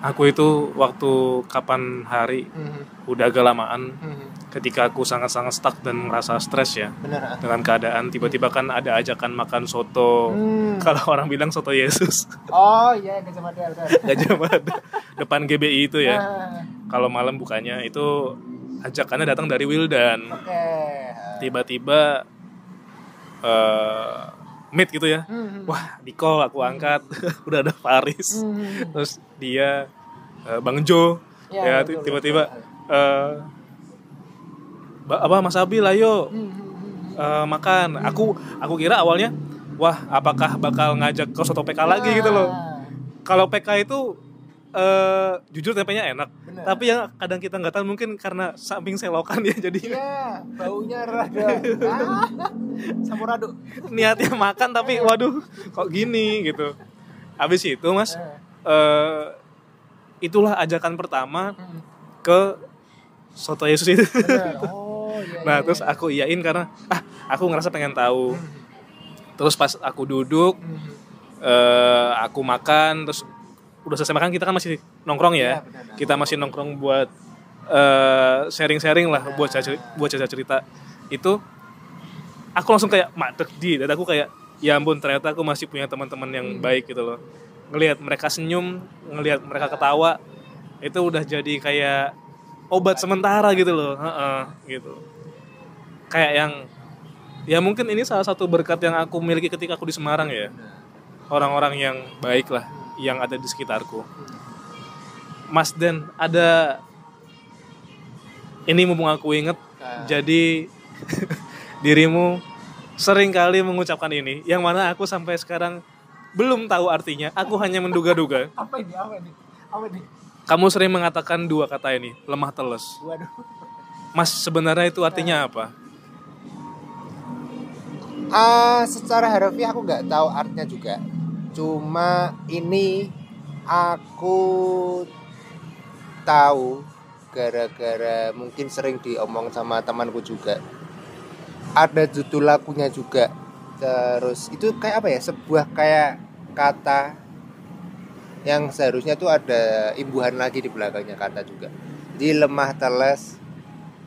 S1: aku itu waktu kapan hari
S2: Mhm,
S1: udah agak lamaan
S2: mhm.
S1: ketika aku sangat-sangat stuck dan merasa stres ya
S2: benar ah.
S1: dengan keadaan tiba-tiba kan ada ajakan makan soto.
S2: Hmm.
S1: Kalau orang bilang soto Yesus,
S2: oh iya Gajah Mada
S1: Gajah Mada depan GBI itu ya.
S2: Ah,
S1: Kalau malam bukanya itu ajakannya datang dari Wildan.
S2: oke
S1: Tiba-tiba eh meet gitu ya.
S2: Mhm,
S1: Wah, di call aku angkat. Udah ada Faris.
S2: mhm.
S1: Terus dia eh, Bang Jo
S2: Ya,
S1: ya tiba-tiba eh ba- apa Mas Abil ayo
S2: Mhm, mhm.
S1: eh, makan. Aku aku kira awalnya wah apakah bakal ngajak ke soto PK lagi gitu loh.
S2: Ah,
S1: Kalau PK itu eh jujur tempenya enak.
S2: Benar.
S1: Tapi yang kadang kita nggak tahu mungkin karena samping selokan ya jadi
S2: Iya, baunya rada ah, samuraduk.
S1: niatnya makan tapi waduh kok gini gitu. Habis itu Mas eh itulah ajakan pertama
S2: Mhm.
S1: ke soto Yesus itu.
S2: Benar. Oh iya.
S1: Nah,
S2: iya,
S1: terus
S2: iya.
S1: aku iyain karena ah, aku ngerasa pengen tahu.
S2: Mhm,
S1: Terus pas aku duduk, eh aku makan, terus udah selesai makan kita kan masih nongkrong
S2: Iya,
S1: ya.
S2: benar.
S1: Kita masih nongkrong buat eh, sharing-sharing lah, buat cerita, buat cerita cerita. Itu aku langsung kayak madek di dadaku kayak ya ampun ternyata aku masih punya teman-teman yang baik gitu loh. Ngelihat mereka senyum, ngelihat mereka ketawa, itu udah jadi kayak obat sementara gitu loh, Heeh, gitu. Kayak yang ya mungkin ini salah satu berkat yang aku miliki ketika aku di Semarang ya. Orang-orang yang baik lah yang ada di sekitarku. Mas Den, ada ini mumpung aku inget, jadi dirimu sering kali mengucapkan ini, yang mana aku sampai sekarang belum tahu artinya. Aku hanya menduga-duga.
S2: Apa ini? Apa ini? Apa ini?
S1: Kamu sering mengatakan dua kata ini, lemah teles.
S2: Waduh.
S1: Mas, sebenarnya itu artinya apa?
S2: Ah, secara harfiah aku nggak tahu artinya juga. Cuma ini aku tahu gara-gara mungkin sering diomong sama temanku juga. Ada judul lagunya juga. Terus itu kayak apa ya? Sebuah kayak kata yang seharusnya tuh ada imbuhan lagi di belakangnya kata juga. Jadi lemah teles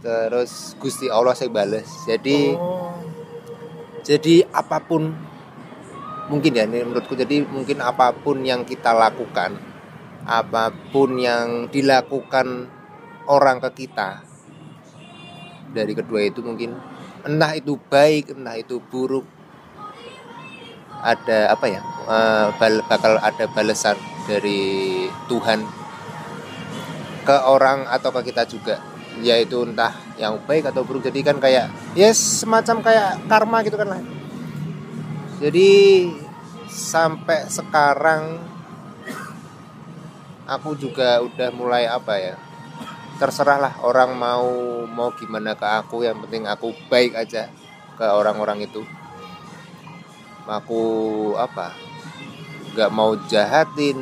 S2: terus Gusti Allah saya balas. Jadi
S1: Oh.
S2: jadi apa pun mungkin ya ini menurutku. Jadi mungkin apa pun yang kita lakukan apa pun yang dilakukan orang ke kita dari kedua itu mungkin entah itu baik entah itu buruk ada apa ya eh, bakal ada balasan dari Tuhan ke orang atau ke kita juga. Yaitu entah yang baik atau buruk. Jadi kan kayak ya semacam kayak karma gitu kan lah jadi sampai sekarang aku juga udah mulai apa ya terserah lah orang mau mau gimana ke aku yang penting aku baik aja ke orang-orang itu. Aku apa nggak mau jahatin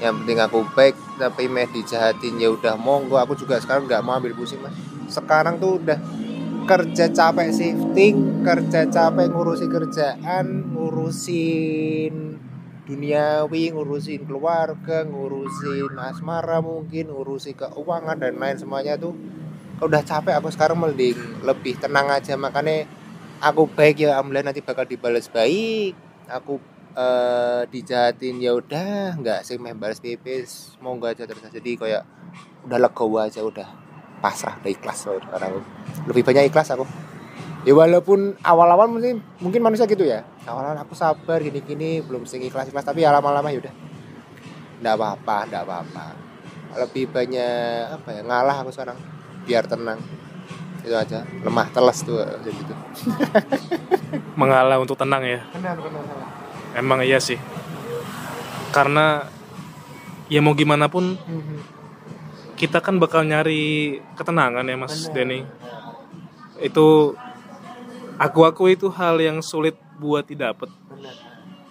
S2: yang penting aku baik tapi meh dijahatin ya udah monggo. Aku juga sekarang nggak mau ambil pusing mas. Sekarang tuh udah kerja capek shifting kerja capek ngurusi kerjaan ngurusin duniawi ngurusin keluarga ngurusin asmara mungkin ngurusi keuangan dan lain semuanya tuh udah capek aku sekarang mending lebih tenang aja. Makanya aku baik ya alhamdulillah nanti bakal dibalas baik. Aku eh, dijahatin ya udah nggak sih main balas pipis. Monggo aja terus. Jadi kayak udah legowo aja udah pasrah udah ikhlas sekarang lebih banyak ikhlas aku. Ya walaupun awal-awal mungkin mungkin manusia gitu ya. Awal-awal aku sabar gini-gini belum sing ikhlas ikhlas. Tapi ya lama-lama ya udah. Nggak apa-apa nggak apa-apa. Lebih banyak apa ya ngalah aku sekarang. Biar tenang. Itu aja. Lemah teles tuh jadi gitu.
S1: Mengalah untuk tenang ya?
S2: Benar benar
S1: emang iya sih. Karena ya mau gimana pun kita kan bakal nyari ketenangan ya mas Denny. Itu aku aku itu hal yang sulit buat didapat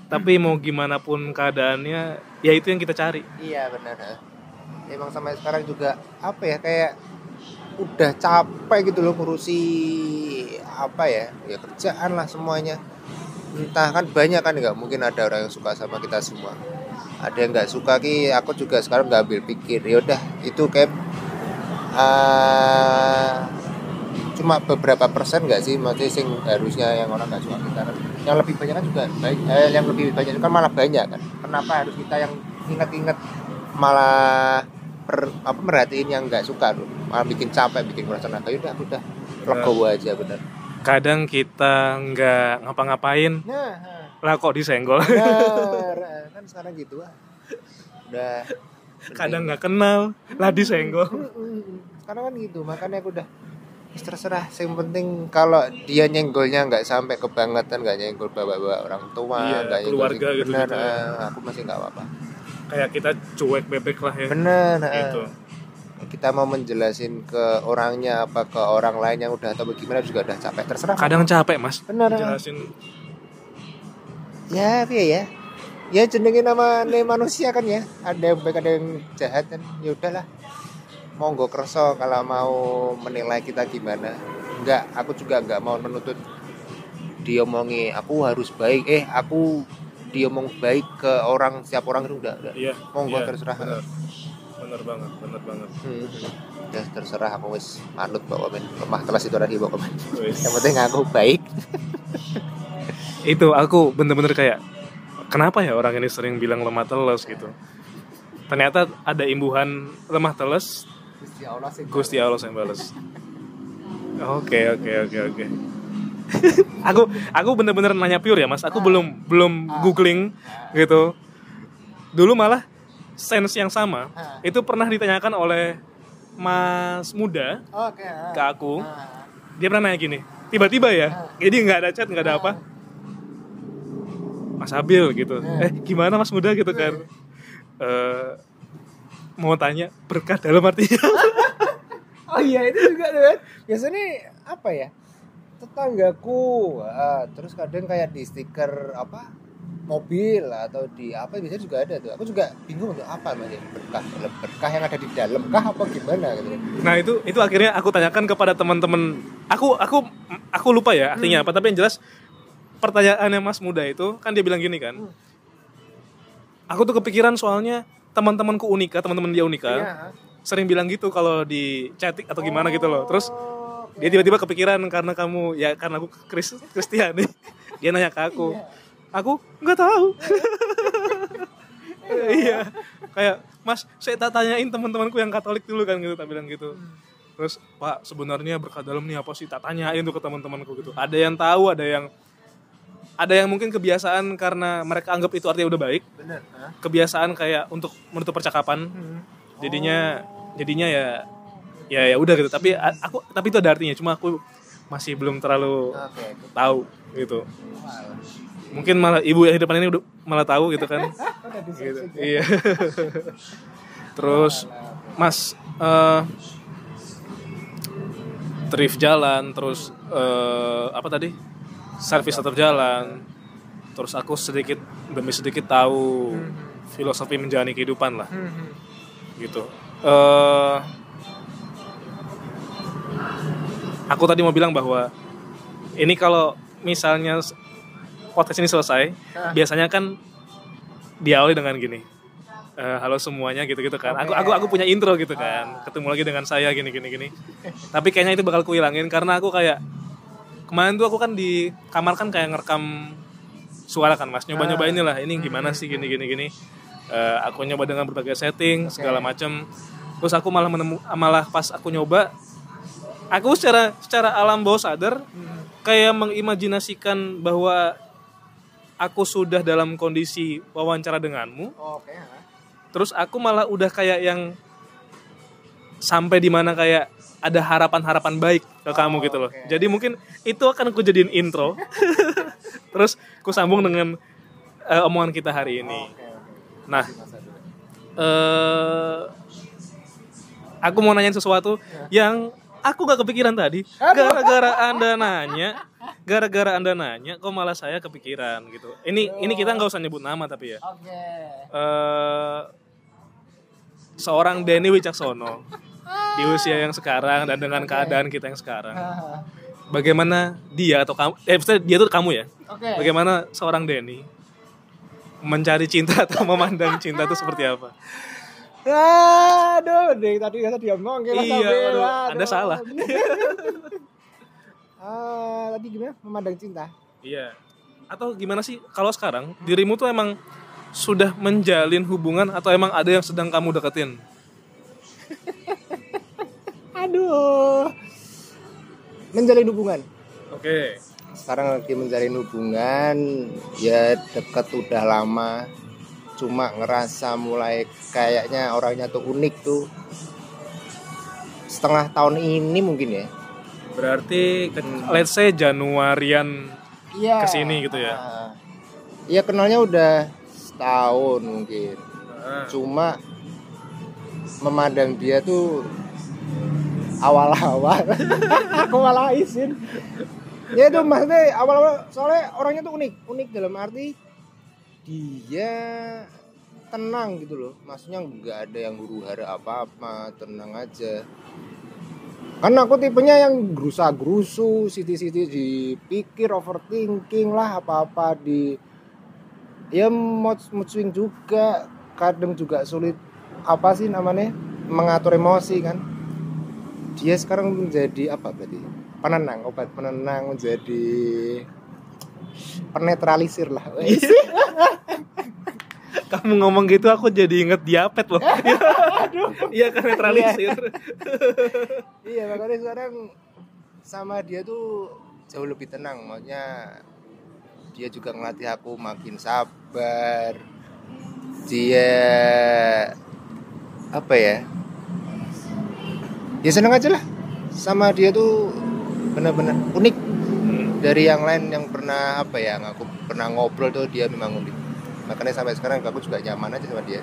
S1: tapi mau gimana pun keadaannya ya itu yang kita cari.
S2: Iya benar emang sampai sekarang juga apa ya kayak udah capek gitu loh ngurusi apa ya ya kerjaan lah semuanya. Entah kan banyak kan nggak mungkin ada orang yang suka sama kita semua ada yang nggak suka ki aku juga sekarang nggak ambil pikir. Ya udah itu kayak eh, cuma beberapa persen nggak sih? Maksudnya sing harusnya yang orang nggak suka kita. Yang lebih banyak kan juga baik eh, yang lebih banyak kan malah banyak kan. Kenapa harus kita yang ingat-ingat malah per, apa merhatiin yang nggak suka tuh malah bikin capek bikin kurang tenaga udah aku udah legowo aja bener.
S1: Kadang kita nggak ngapa-ngapain.
S2: Nah
S1: lah kok disenggol.
S2: Bener kan sekarang gitu ah. Udah
S1: kadang nggak kenal lah disenggol.
S2: Sekarang kan gitu makanya aku udah "Wis terserah yang penting kalau dia nyenggolnya nggak sampai kebangetan nggak nyenggol bawa-bawa orang tua
S1: Iya,
S2: nyenggol
S1: keluarga
S2: sing-
S1: gitu-
S2: bener
S1: gitu ya.
S2: eh, aku masih nggak apa-apa.
S1: Kayak kita cuek bebek lah ya.
S2: Bener eh.
S1: gitu.
S2: Kita mau menjelasin ke orangnya apa ke orang lain yang udah atau bagaimana juga udah capek terserah.
S1: Kadang capek mas.
S2: Bener
S1: jelasin
S2: ya piye ya ya. Jenenge nama nih manusia kan ya. Ada yang baik ada yang jahat kan. Ya udahlah. Monggo kerso kalau mau menilai kita gimana. Enggak aku juga enggak mau menuntut diomongi aku harus baik. Eh aku diomong baik ke orang siap orang itu udah, udah.
S1: iya
S2: Monggo,
S1: iya,
S2: terserah.
S1: bener bener banget bener banget.
S2: Hmm. Ya, terserah. Aku wis manut bawa men. Lemah kelas itu tadi bawa men yang penting aku baik
S1: itu aku bener-bener kayak kenapa ya orang ini sering bilang lemah teles gitu? Ternyata ada imbuhan lemah teles.
S2: Gusti Allah sih.
S1: Gusti Allah yang balas. Oke oke oke oke. Aku aku bener-bener nanya pure ya mas. Aku belum belum googling gitu. Dulu malah sense yang sama
S2: Ah.
S1: itu pernah ditanyakan oleh mas muda
S2: oke ah.
S1: ke aku.
S2: Ah.
S1: dia pernah nanya gini tiba-tiba ya? Jadi nggak ada chat nggak ada apa Mas Abil gitu eh gimana Mas Muda gitu kan Eh, mau tanya berkah dalam artinya
S2: Oh iya itu juga kan. Biasanya apa ya? Tetanggaku, ah, terus kadang kayak di stiker apa mobil atau di apa biasanya juga ada tuh. Aku juga bingung tuh apa namanya berkah berkah yang ada di dalam kah apa gimana gitu.
S1: nah itu itu akhirnya aku tanyakan kepada teman-teman aku aku aku lupa ya artinya apa tapi yang jelas pertanyaannya Mas Muda itu kan dia bilang gini kan. Aku tuh kepikiran soalnya teman-temanku Unika teman-teman dia Unika
S2: Iya.
S1: sering bilang gitu kalau di chatting atau gimana gitu loh. Terus
S2: Oh, oke.
S1: dia tiba-tiba kepikiran karena kamu ya karena aku Kris Kristiani. Dia nanya ke aku aku nggak tahu. Iya. Kayak mas saya tak tanyain teman-temanku yang Katolik dulu kan gitu tak bilang gitu. Terus pak sebenarnya berkat dalam nih apa sih tak tanyain tuh ke teman-temanku gitu. Ada yang tahu ada yang ada yang mungkin kebiasaan karena mereka anggap itu artinya udah baik.
S2: Bener Hah?
S1: kebiasaan kayak untuk menutup percakapan.
S2: Hmm.
S1: jadinya jadinya ya ya ya udah gitu. Tapi aku tapi itu ada artinya. Cuma aku masih belum terlalu
S2: oke.
S1: tahu gitu. Mungkin malah ibu yang di depan ini udah malah tahu gitu kan. Gitu.
S2: ya?
S1: iya. Terus mas eh thrift jalan terus eh, apa tadi servis tetap jalan terus aku sedikit demi sedikit tahu filosofi menjalani kehidupan lah
S2: Hmm, hmm.
S1: gitu eh aku tadi mau bilang bahwa ini kalau misalnya podcast ini selesai
S2: Ah.
S1: biasanya kan diawali dengan gini eh, halo semuanya gitu gitu kan aku
S2: Oke.
S1: aku aku punya intro gitu kan ketemu lagi dengan saya gini gini gini tapi kayaknya itu bakal kuhilangin karena aku kayak kemarin tuh aku kan di kamar kan kayak ngerekam suara kan mas. Nyoba nyoba inilah ini gimana sih gini gini gini. Eh, aku nyoba dengan berbagai setting segala macam terus aku malah menemu malah pas aku nyoba aku secara secara alam bawah sadar kayak mengimajinasikan bahwa aku sudah dalam kondisi wawancara denganmu.
S2: Oke hah?
S1: terus aku malah udah kayak yang sampai di mana kayak ada harapan-harapan baik ke kamu gitu loh.
S2: oke.
S1: Jadi mungkin itu akan aku jadiin intro. terus aku sambung dengan eh, omongan kita hari ini.
S2: oke oke
S1: Nah,
S2: Masa dulu.
S1: eh aku mau nanyain sesuatu yang aku gak kepikiran tadi. Gara-gara Anda nanya, gara-gara Anda nanya kok malah saya kepikiran gitu. Ini ini kita nggak usah nyebut nama tapi ya.
S2: oke
S1: eh seorang Denny Wicaksono di usia yang sekarang dan dengan keadaan kita yang sekarang. Bagaimana dia atau kamu eh maksudnya dia tuh kamu ya?
S2: oke
S1: Bagaimana seorang Denny mencari cinta atau memandang cinta itu seperti apa?
S2: Aduh, deh tadi kata dia ngomong kira
S1: Iya, aduh,
S2: aduh.
S1: Anda salah.
S2: Ah, tadi gimana? Memandang cinta.
S1: Iya. Atau gimana sih kalau sekarang dirimu tuh emang sudah menjalin hubungan atau emang ada yang sedang kamu deketin?
S2: Aduh. Menjalin hubungan.
S1: Oke.
S2: Sekarang lagi menjalin hubungan, ya deket udah lama. Cuma ngerasa mulai kayaknya orangnya tuh unik tuh. Setengah tahun ini mungkin ya.
S1: Berarti ke- let's say Januarian
S2: Iya.
S1: Ke sini gitu ya?
S2: Ah. Iya kenalnya udah setahun mungkin.
S1: Ah.
S2: Cuma memandang dia tuh awal-awal. Aku malah izin. Ya itu maksudnya awal-awal soalnya orangnya tuh unik unik dalam arti dia tenang gitu loh. Maksudnya nggak ada yang huru hara apa-apa tenang aja. Karena aku tipenya yang gerusa gerusu siti siti dipikir overthinking lah apa apa di ya mood, mood swing juga. Kadang juga sulit apa sih namanya mengatur emosi kan dia sekarang menjadi apa berarti penenang obat penenang menjadi penetralisir lah.
S1: Kamu ngomong gitu aku jadi inget diapet loh. Iya kan netralisir.
S2: iya makanya sekarang sama dia tuh jauh lebih tenang. Maksudnya dia juga ngelatih aku makin sabar. Dia apa ya ya seneng aja lah sama dia tuh benar-benar unik dari yang lain yang pernah apa ya yang aku pernah ngobrol tuh dia memang unik makanya sampai sekarang aku juga nyaman aja sama dia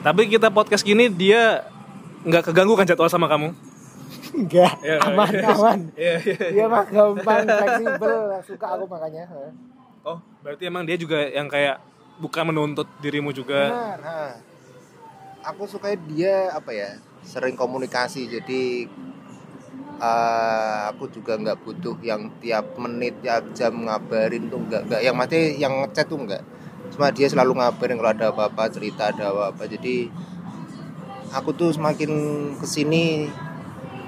S1: Tapi kita podcast gini dia nggak keganggu kan jadwal sama kamu?
S2: enggak
S1: Iya,
S2: aman
S1: iya.
S2: aman
S1: Iya, iya.
S2: dia mah gampang fleksibel suka aku makanya
S1: Oh, berarti emang dia juga yang kayak bukan menuntut dirimu juga.
S2: benar ha. Aku suka dia apa ya sering komunikasi. Jadi eh, aku juga nggak butuh yang tiap menit tiap jam ngabarin tuh nggak nggak. Yang mati yang ngechat tuh nggak. Cuma dia selalu ngabarin kalau ada apa-apa cerita ada apa-apa. Jadi aku tuh semakin ke sini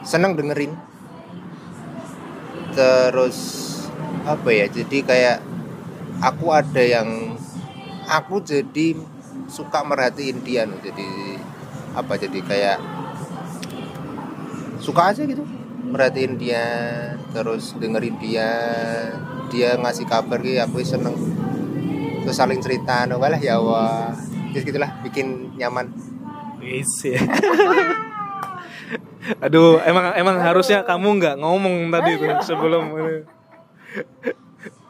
S2: seneng dengerin. Terus apa ya jadi kayak aku ada yang aku jadi suka merhatiin dia loh. Jadi apa jadi kayak suka aja gitu. Merhatiin dia terus dengerin dia dia ngasih kabar gitu aku seneng. Terus saling cerita no lah ya wah terus gitulah bikin nyaman.
S1: Isi. Aduh, emang emang harusnya kamu nggak ngomong tadi tuh sebelum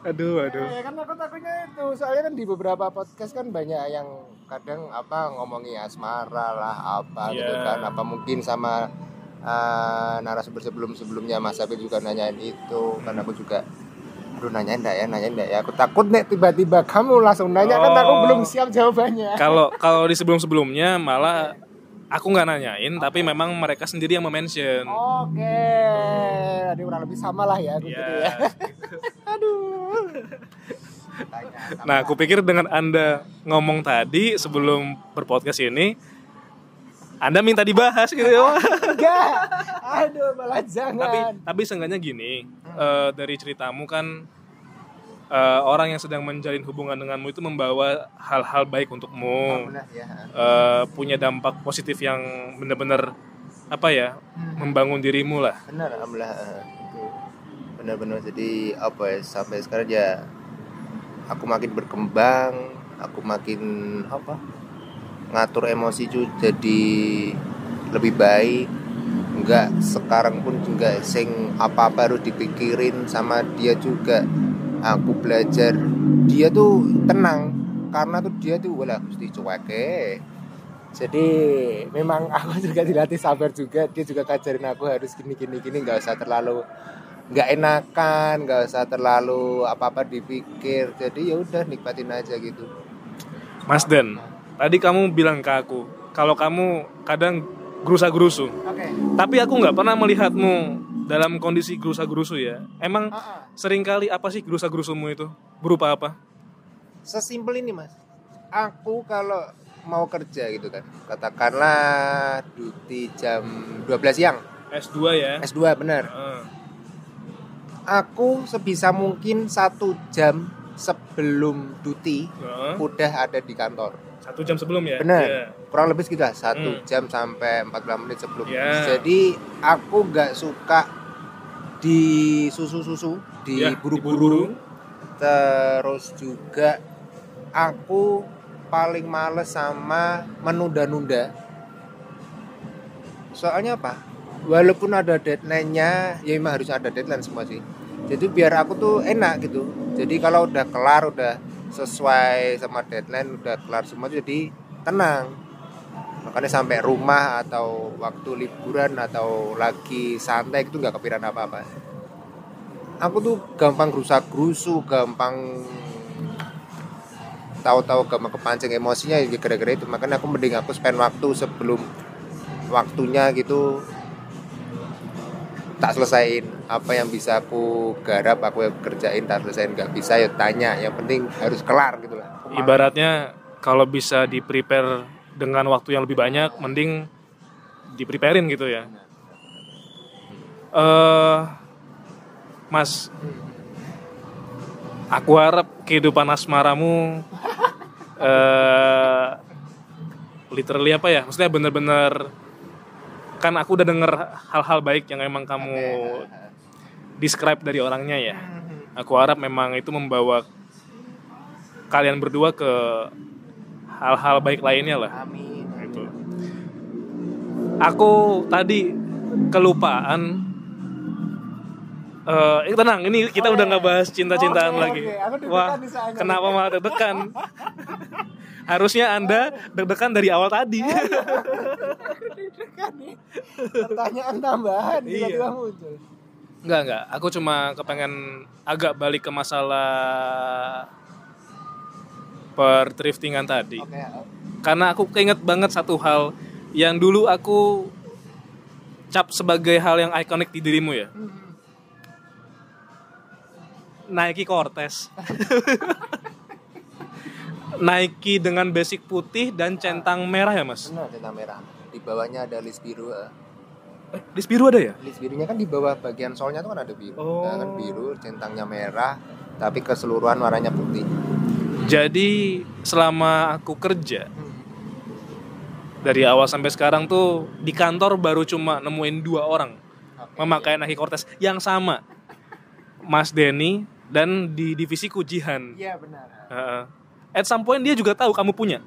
S1: Aduh, aduh.
S2: ya kan aku takutnya itu. Soalnya kan di beberapa podcast kan banyak yang kadang apa ngomongi asmara lah apa gitu
S1: Iya.
S2: kan. Apa mungkin sama uh, narasumber sebelum sebelumnya Mas Abid juga nanyain itu. Kan aku juga aduh nanyain enggak ya nanyain enggak ya. Aku takut nih tiba-tiba kamu langsung nanya. Kan aku
S1: Oh.
S2: belum siap jawabannya.
S1: Kalau kalau di sebelum-sebelumnya malah aku nggak nanyain, tapi memang mereka sendiri yang mention.
S2: oke. Jadi kurang lebih sama lah ya aku gitu
S1: Iya.
S2: ya aduh. Tanya,
S1: Nah, aku pikir dengan Anda ngomong tadi sebelum berpodcast ini, Anda minta dibahas gitu ya.
S2: enggak. Aduh malah
S1: tapi
S2: jangan.
S1: tapi seenggaknya gini, eh, dari ceritamu kan eh, orang yang sedang menjalin hubungan denganmu itu membawa hal-hal baik
S2: Oh,
S1: untukmu.
S2: benar ya
S1: Eh, punya dampak positif yang benar-benar apa ya? membangun dirimu lah.
S2: benar alhamdulillah eh, benar-benar jadi apa ya sampai sekarang ya aku makin berkembang aku makin apa ngatur emosi itu jadi lebih baik enggak sekarang pun juga sing apa-apa harus dipikirin sama dia juga aku belajar. Dia tuh tenang karena tuh dia tuh wala mesti cueke jadi memang aku juga dilatih sabar juga. Dia juga ngajarin aku harus gini gini gini nggak usah terlalu nggak enakan nggak usah terlalu apa apa dipikir. Jadi ya udah nikmatin aja gitu.
S1: Mas Den, tadi kamu bilang ke aku kalau kamu kadang gerusa-gerusu.
S2: oke.
S1: Tapi aku nggak pernah melihatmu dalam kondisi gerusa-gerusu ya. Emang sering kali apa sih gerusa-gerusumu itu? Berupa apa?
S2: sesimpel ini mas aku kalau mau kerja gitu kan katakanlah duty jam 12 siang
S1: S2 ya.
S2: S2 bener
S1: Heeh.
S2: aku sebisa mungkin satu jam sebelum duty
S1: Heeh.
S2: udah ada di kantor
S1: Satu jam sebelum ya.
S2: Benar.
S1: Iya.
S2: kurang lebih segitu lah satu
S1: Hmm.
S2: jam sampai 14 menit sebelum
S1: Ya.
S2: jadi aku nggak suka di susu-susu di
S1: Ya,
S2: buru-buru terus juga aku paling males sama menunda-nunda soalnya apa walaupun ada deadline-nya ya memang harus ada deadline semua sih jadi biar aku tuh enak gitu jadi kalau udah kelar udah sesuai sama deadline udah kelar semua jadi tenang. Makanya sampai rumah atau waktu liburan atau lagi santai itu nggak kepikiran apa-apa. Aku tuh gampang gerusak gerusu gampang tahu-tahu gampang kepancing emosinya ya gara-gara itu. Makanya aku mending aku spend waktu sebelum waktunya gitu tak selesaiin apa yang bisa aku garap aku kerjain tak selesaiin nggak bisa ya tanya yang penting harus kelar gitu lah
S1: Ibaratnya kalau bisa di prepare dengan waktu yang lebih banyak, mending di preparein gitu ya. Eh, Mas, aku harap kehidupan asmaramu eh literally apa ya? Maksudnya bener-bener kan aku udah denger hal-hal baik yang emang kamu describe dari orangnya ya. Aku harap memang itu membawa kalian berdua ke hal-hal baik lainnya lah.
S2: amin
S1: Gitu. Aku tadi kelupaan. Eh, eh, tenang, ini kita udah nggak bahas cinta-cintaan
S2: Oke,
S1: lagi.
S2: oke. Aku deg-degan
S1: Wah, kenapa malah deg-degan? Harusnya anda deg-degan dari awal tadi.
S2: pertanyaan tambahan
S1: Iya.
S2: tiba-tiba muncul
S1: Enggak, enggak. Aku cuma kepengen agak balik ke masalah perthriftingan tadi.
S2: oke
S1: Karena aku keinget banget satu hal yang dulu aku cap sebagai hal yang ikonik di dirimu ya. Nike Cortez. Nike dengan basic putih dan centang merah ya mas?
S2: benar centang merah di bawahnya ada list biru eh.
S1: Eh, di biru ada ya?
S2: list birunya kan di bawah bagian solnya tuh kan ada biru
S1: Oh.
S2: Nah, kan biru centangnya merah tapi keseluruhan warnanya putih
S1: Jadi selama aku kerja dari awal sampai sekarang tuh di kantor baru cuma nemuin dua orang memakai Nike Cortez yang sama Mas Denny dan di divisiku Jihan
S2: Iya benar.
S1: Heeh. at some point dia juga tahu kamu punya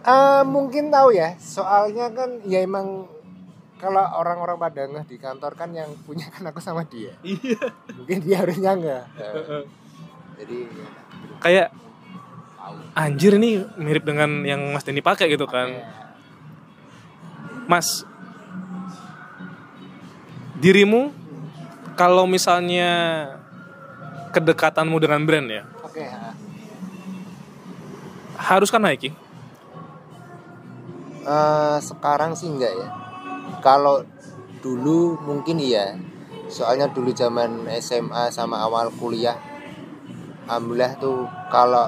S2: Eh, mungkin tahu ya, soalnya kan ya emang kalau orang-orang pada ngeh di kantor kan yang punya kan aku sama dia.
S1: iya
S2: Mungkin dia harusnya enggak. Jadi ya,
S1: kayak
S2: tahu.
S1: anjir ini mirip dengan yang Mas Denny pakai gitu kan. Mas dirimu kalau misalnya kedekatanmu dengan brand ya
S2: Oke. ha.
S1: harus kan Nike
S2: Eh, sekarang sih enggak ya. Kalau dulu mungkin iya. Soalnya dulu zaman SMA sama awal kuliah alhamdulillah tuh kalau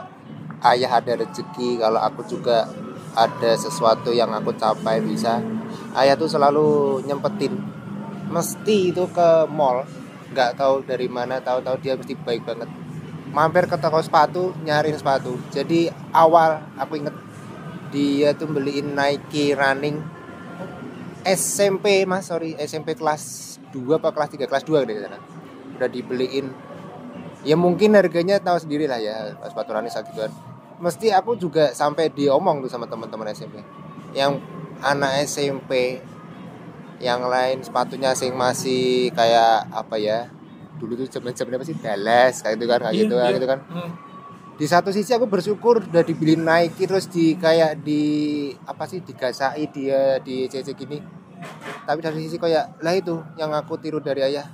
S2: ayah ada rezeki, kalau aku juga ada sesuatu yang aku capai bisa. Ayah tuh selalu nyempetin mesti itu ke mall nggak tahu dari mana tahu-tahu dia mesti baik banget mampir ke toko sepatu nyariin sepatu jadi awal aku inget dia tuh beliin Nike running SMP mas. Sorry SMP kelas 2 apa kelas 3 kelas 2 deh sana udah dibeliin. Ya mungkin harganya tahu sendiri lah ya sepatu running saat gituan. Mesti aku juga sampai diomong tuh sama teman-teman SMP yang anak SMP yang lain sepatunya sing masih kayak apa ya? Dulu tuh zaman-zaman apa sih? Dallas kayak gitu kan kayak gitu,
S1: Iya,
S2: gitu kan.
S1: Hmm.
S2: Di satu sisi aku bersyukur udah dibeli Nike terus di kayak di apa sih digasai dia di CC gini. Tapi dari sisi kayak lah itu yang aku tiru dari ayah.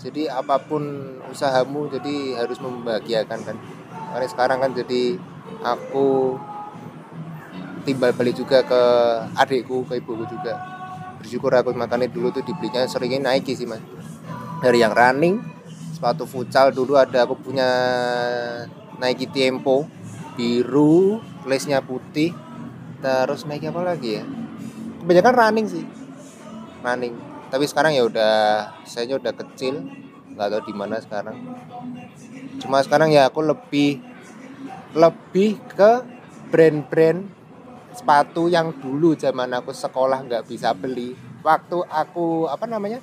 S2: Jadi apa pun usahamu jadi harus membahagiakan kan. Karena sekarang kan jadi aku timbal balik juga ke adikku ke ibuku juga. Bersyukur aku makanya dulu tuh dibelinya seringnya Nike sih mas. Dari yang running sepatu futsal dulu ada aku punya Nike Tempo biru lace-nya putih terus Nike apa lagi ya? Kebanyakan running sih. Running. Tapi sekarang ya udah saya udah kecil nggak tahu di mana sekarang. Cuma sekarang ya aku lebih lebih ke brand-brand sepatu yang dulu zaman aku sekolah nggak bisa beli. Waktu aku apa namanya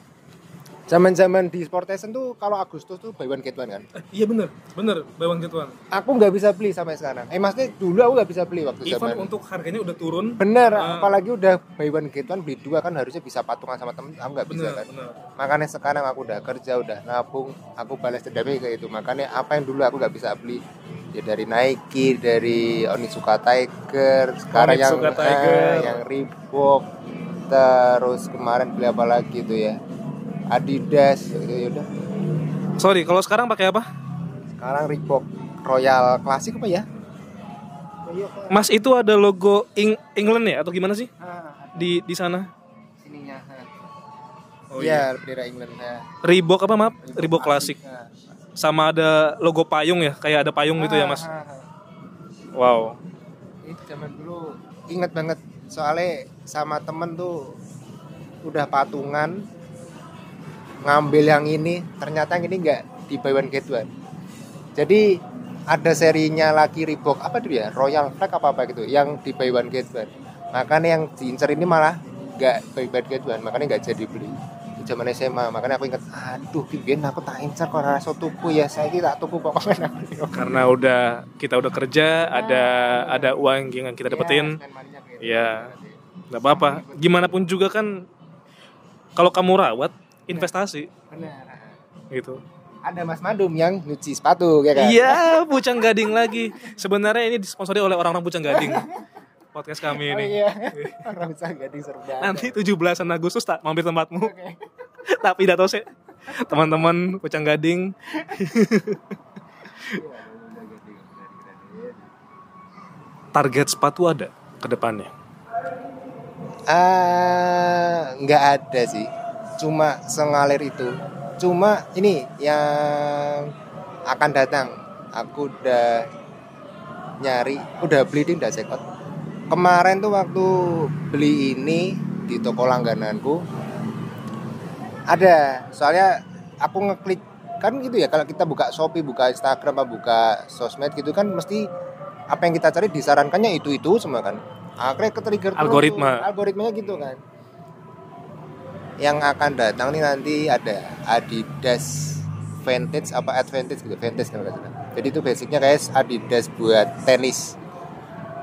S2: zaman-zaman di Sportesen tuh kalau Agustus tuh buy one get one kan?
S1: Eh, iya bener bener bawang gituan
S2: aku nggak bisa beli sampai sekarang. Eh maksudnya dulu aku nggak bisa beli waktu
S1: even
S2: zaman.
S1: untuk harganya udah turun.
S2: Bener
S1: Ah.
S2: apalagi udah buy one get one beli dua kan harusnya bisa patungan sama temen. Aku nggak bisa
S1: bener
S2: kan.
S1: bener.
S2: Makanya sekarang aku udah kerja udah nabung aku balas dendamnya ke itu. Makanya apa yang dulu aku nggak bisa beli? Ya dari Nike dari Onitsuka Tiger sekarang yang
S1: Onitsuka
S2: eh,
S1: Tiger.
S2: yang Reebok terus kemarin beli apa lagi itu ya Adidas gitu ya udah.
S1: Sorry kalau sekarang pakai apa?
S2: Sekarang Reebok Royal Classic apa ya?
S1: Mas itu ada logo Eng- England ya? Atau gimana sih? Di di sana?
S2: Sininya
S1: oh
S2: iya bendera England nah.
S1: Reebok apa maaf? Reebok Classic
S2: Nah.
S1: sama ada logo payung ya? Kayak ada payung gitu ya mas?
S2: Ah, ah, ah.
S1: wow.
S2: Ini zaman dulu inget banget. Soalnya sama temen tuh udah patungan ngambil yang ini ternyata yang ini nggak di buy one get one. Jadi ada serinya lagi Reebok apa tuh ya? Royal Flag apa apa gitu yang di buy one get one. Makanya yang diincer ini malah nggak buy one get one makanya nggak jadi beli. Zaman SMA makanya aku inget aduh bikin aku tak incer kok rasa tuku ya saya kira tuku pokoknya
S1: karena udah kita udah kerja ada ada uang yang kita dapetin. Iya. nggak apa-apa. Gimana pun juga kan kalau kamu rawat investasi.
S2: Benar
S1: gitu.
S2: Ada Mas Madum yang nyuci sepatu ya kan?
S1: Iya Pucang Gading lagi. Sebenarnya ini disponsori oleh orang-orang Pucang Gading. Podcast kami
S2: Oh
S1: ini
S2: iya. Orang bisa gading seru banget.
S1: nanti 17 Agustus tak mampir tempatmu.
S2: Oke.
S1: tapi tahu sih teman-teman Pucang Gading. Target sepatu ada ke depannya?
S2: Ah, nggak ada sih. Cuma sengalir itu. Cuma ini yang akan datang. Aku udah nyari, udah beli di udah check out. Kemarin tuh waktu beli ini di toko langgananku ada. Soalnya aku ngeklik kan gitu ya kalau kita buka Shopee, buka Instagram, apa buka sosmed gitu kan mesti apa yang kita cari disarankannya itu itu semua kan akhirnya ke trigger terus
S1: Algoritma.
S2: tuh, algoritmanya gitu kan yang akan datang nih nanti ada Adidas Vintage apa Advantage gitu nggak salah jadi itu basicnya guys Adidas buat tenis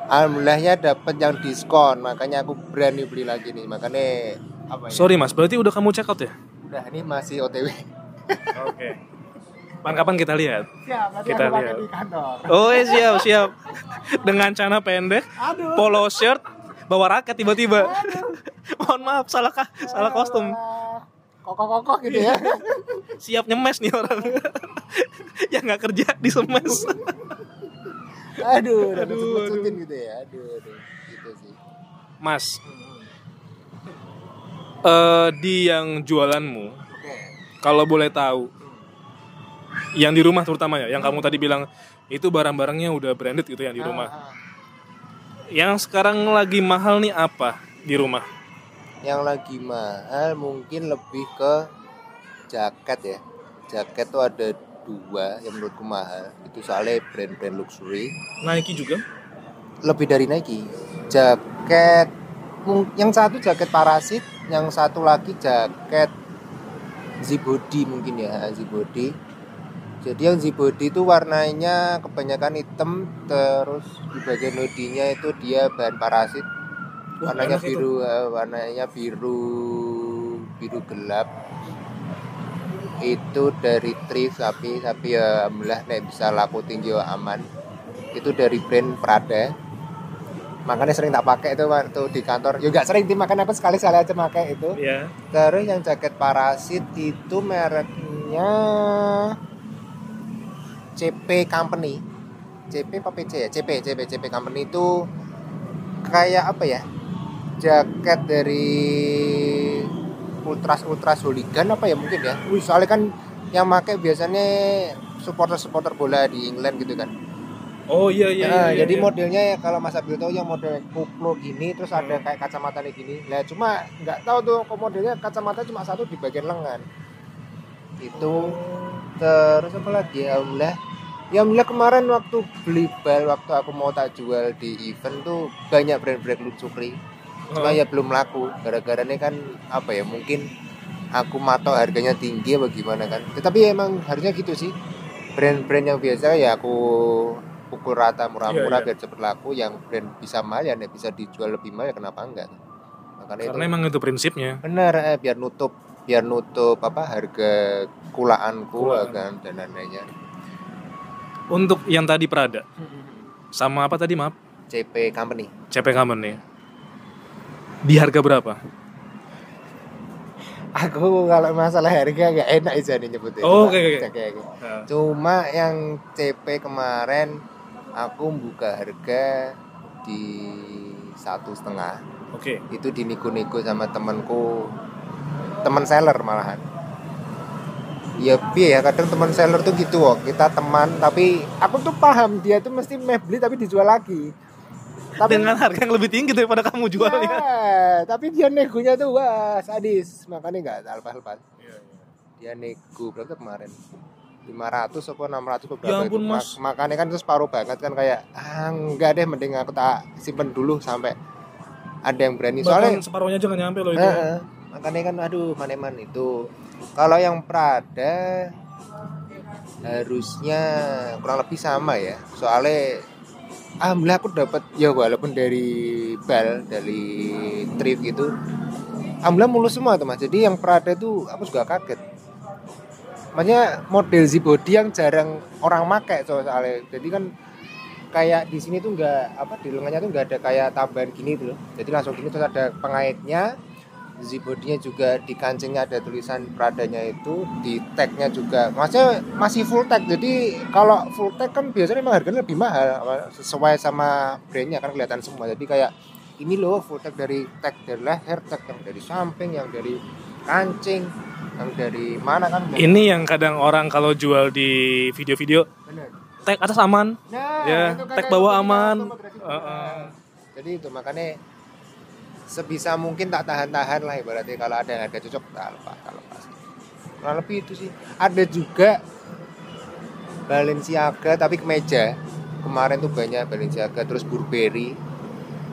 S2: Alhamdulillahnya dapat yang diskon makanya aku berani beli lagi nih makanya apa ya
S1: Sorry mas, berarti udah kamu check out ya?
S2: udah ini masih OTW
S1: Oke. Kapan-kapan kita lihat.
S2: siap nanti
S1: Kita
S2: aku pakai
S1: lihat.
S2: di kantor
S1: Oh eh, siap siap. Dengan celana pendek,
S2: aduh
S1: polo shirt, bawa raket tiba-tiba. Mohon maaf, salah kah? Salah kostum.
S2: kokok-kokok gitu ya
S1: Siap nyemes nih orang. yang nggak kerja di semes.
S2: aduh
S1: Aduh,
S2: mecut-mecutin gitu ya aduh aduh gitu sih
S1: Mas, eh di yang jualanmu,
S2: oke
S1: kalau boleh tahu, yang di rumah terutama ya, yang kamu tadi bilang itu barang-barangnya udah branded gitu yang di rumah.
S2: Ah, ah.
S1: Yang sekarang lagi mahal nih apa di rumah?
S2: yang lagi mahal mungkin lebih ke jaket ya. Jaket tuh ada dua yang menurutku mahal. Itu soalnya brand-brand luxury.
S1: Nike juga?
S2: lebih dari Nike. Jaket yang satu jaket parasit yang satu lagi jaket Zibody mungkin ya Zibody jadi yang Zibody itu warnanya kebanyakan hitam terus di bagian hoodie-nya itu dia bahan parasit. Warnanya biru eh, warnanya biru biru gelap. Itu dari thrift tapi tapi ya alhamdulillah nek bisa laku tinggi aman. Itu dari brand Prada. Makanya sering tak pakai itu waktu di kantor. Juga sering tim makan aku sekali sekali aja pakai itu.
S1: Iya.
S2: terus yang jaket parasit itu mereknya CP Company CP apa PC ya CP CP CP Company itu kayak apa ya jaket dari ultras ultras hooligan apa ya mungkin ya Wih, soalnya kan yang make biasanya supporter supporter bola di England gitu kan
S1: Oh iya iya.
S2: Nah,
S1: iya,
S2: jadi
S1: iya.
S2: modelnya ya kalau Mas Abil tahu yang model kuplo gini terus ada
S1: Hmm.
S2: kayak kacamata gini. Nah, cuma nggak tahu tuh kok modelnya kacamata cuma satu di bagian lengan. Itu terus apa lagi ya Alhamdulillah. Ya Alhamdulillah kemarin waktu beli bal waktu aku mau tak jual di event tuh banyak brand-brand luxury. Cuma
S1: Oh.
S2: ya belum laku gara-gara ini kan apa ya mungkin aku matok harganya tinggi apa gimana kan. Tetapi emang harusnya gitu sih. Brand-brand yang biasa ya aku pukul rata murah-murah
S1: Iya, iya.
S2: biar cepet laku yang brand bisa mahal ya bisa dijual lebih mahal ya kenapa enggak makanya
S1: Karena
S2: itu
S1: emang itu prinsipnya.
S2: bener eh, biar nutup biar nutup apa harga kulaanku
S1: Kulaan.
S2: kan dan lain-lainnya
S1: Untuk yang tadi Prada, sama apa tadi maaf?
S2: CP Company
S1: CP nih. Di harga berapa?
S2: aku kalau masalah harga gak enak aja nih nyebutnya
S1: Oh,
S2: Cuma-
S1: oke, oke, oke,
S2: oke.
S1: Nah,
S2: cuma yang CP kemarin aku buka harga di satu setengah
S1: Oke.
S2: itu dinego-nego sama temanku teman seller malahan ya bi ya kadang teman seller tuh gitu kok kita teman tapi aku tuh paham dia tuh mesti meh beli tapi dijual lagi tapi
S1: Dengan harga yang lebih tinggi daripada kamu jualnya.
S2: Ya, tapi dia negonya tuh wah sadis makanya nggak lepas lepas dia nego berapa kemarin 500 apa 600 apa berapa
S1: Ya ampun,
S2: itu.
S1: Mas.
S2: Mak- makanya kan terus paruh banget kan kayak ah enggak deh mending aku tak simpen dulu sampai ada yang berani soalnya
S1: Bahkan separuhnya jangan nyampe loh itu.
S2: Heeh. Makanya kan aduh maneman itu. Kalau yang Prada harusnya kurang lebih sama ya. Soalnya alhamdulillah aku dapat ya walaupun dari bal dari thrift gitu alhamdulillah mulus semua tuh mas. Jadi yang Prada tuh aku juga kaget. Makanya model Z-body yang jarang orang make so- soalnya. Jadi kan kayak di sini tuh nggak apa di lengannya tuh nggak ada kayak tambahan gini tuh. Jadi langsung gini terus ada pengaitnya Z-body-nya juga di kancingnya ada tulisan Pradanya itu di tagnya juga maksudnya masih full tag jadi kalau full tag kan biasanya memang harganya lebih mahal sesuai sama brandnya kan kelihatan semua jadi kayak ini loh full tag dari tag dari leher tag yang dari samping yang dari kancing yang dari mana kan
S1: Ini yang kadang orang kalau jual di video-video tag atas aman.
S2: Nah,
S1: Ya, tag bawah
S2: gitu,
S1: aman.
S2: automatic
S1: Heeh.
S2: Jadi itu makanya sebisa mungkin tak tahan-tahan lah ibaratnya kalau ada yang harga cocok tak lepas, tak lepas. Kurang lebih itu sih. Ada juga Balenciaga tapi kemeja. Kemarin tuh banyak Balenciaga terus Burberry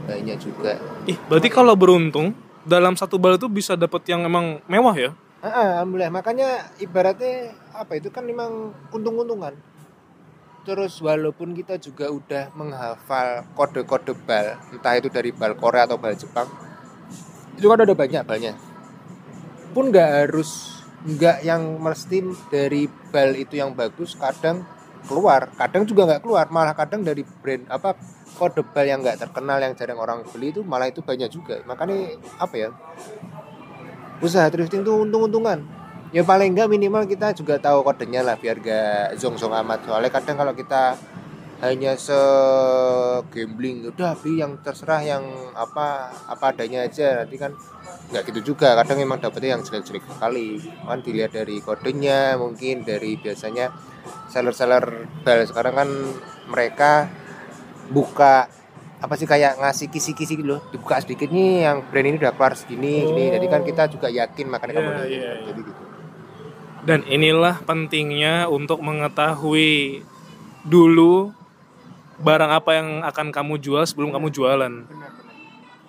S2: banyak juga.
S1: Ih, berarti kalau beruntung dalam satu bal itu bisa dapat yang emang mewah ya
S2: Ah, ah, alhamdulillah makanya ibaratnya apa itu kan memang untung-untungan terus walaupun kita juga udah menghafal kode-kode bal entah itu dari bal Korea atau bal Jepang itu kan ada banyak balnya. Pun nggak harus nggak yang mesti dari bal itu yang bagus kadang keluar kadang juga nggak keluar malah kadang dari brand apa kode bal yang nggak terkenal yang jarang orang beli itu malah itu banyak juga. Makanya apa ya usaha drifting tuh untung-untungan ya paling enggak minimal kita juga tahu kodenya lah biar gak zong-zong amat. Soalnya kadang kalau kita hanya se gambling udah beli yang terserah yang apa apa adanya aja nanti kan nggak gitu juga. Kadang memang dapetnya yang jelek-jelek sekali. Kan dilihat dari kodenya mungkin dari biasanya seller-seller bal. Sekarang kan mereka buka apa sih kayak ngasih kisi-kisi gitu loh. Dibuka sedikit nih yang brand ini udah keluar segini gini. Jadi kan kita juga yakin makanya kamu
S1: Iya, iya, iya.
S2: jadi gitu
S1: dan inilah pentingnya untuk mengetahui dulu barang apa yang akan kamu jual sebelum kamu jualan.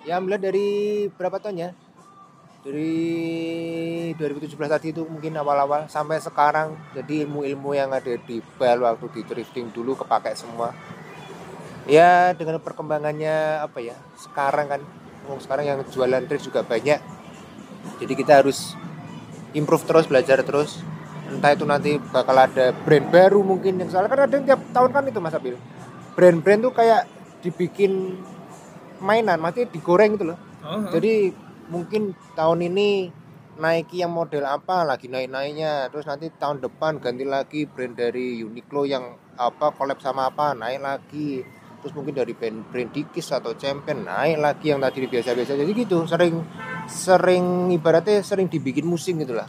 S2: Ya melihat dari berapa tahun ya? Dari 2017 tadi itu mungkin awal-awal sampai sekarang. Jadi ilmu-ilmu yang ada di bal waktu di drifting dulu kepake semua. Ya dengan perkembangannya apa ya? Sekarang kan oh, sekarang yang jualan drift juga banyak. Jadi kita harus improve terus belajar terus. Entah itu nanti bakal ada brand baru mungkin yang soalnya kan ada yang tiap tahun kan itu mas Abil. Brand-brand tuh kayak dibikin mainan maksudnya digoreng gitu loh. Jadi mungkin tahun ini Nike yang model apa lagi naik-naiknya. Terus nanti tahun depan ganti lagi brand dari Uniqlo yang apa collab sama apa naik lagi terus mungkin dari brand brand Dikis atau Champion naik lagi yang tadi biasa-biasa jadi gitu. Sering sering ibaratnya sering dibikin musim gitu lah.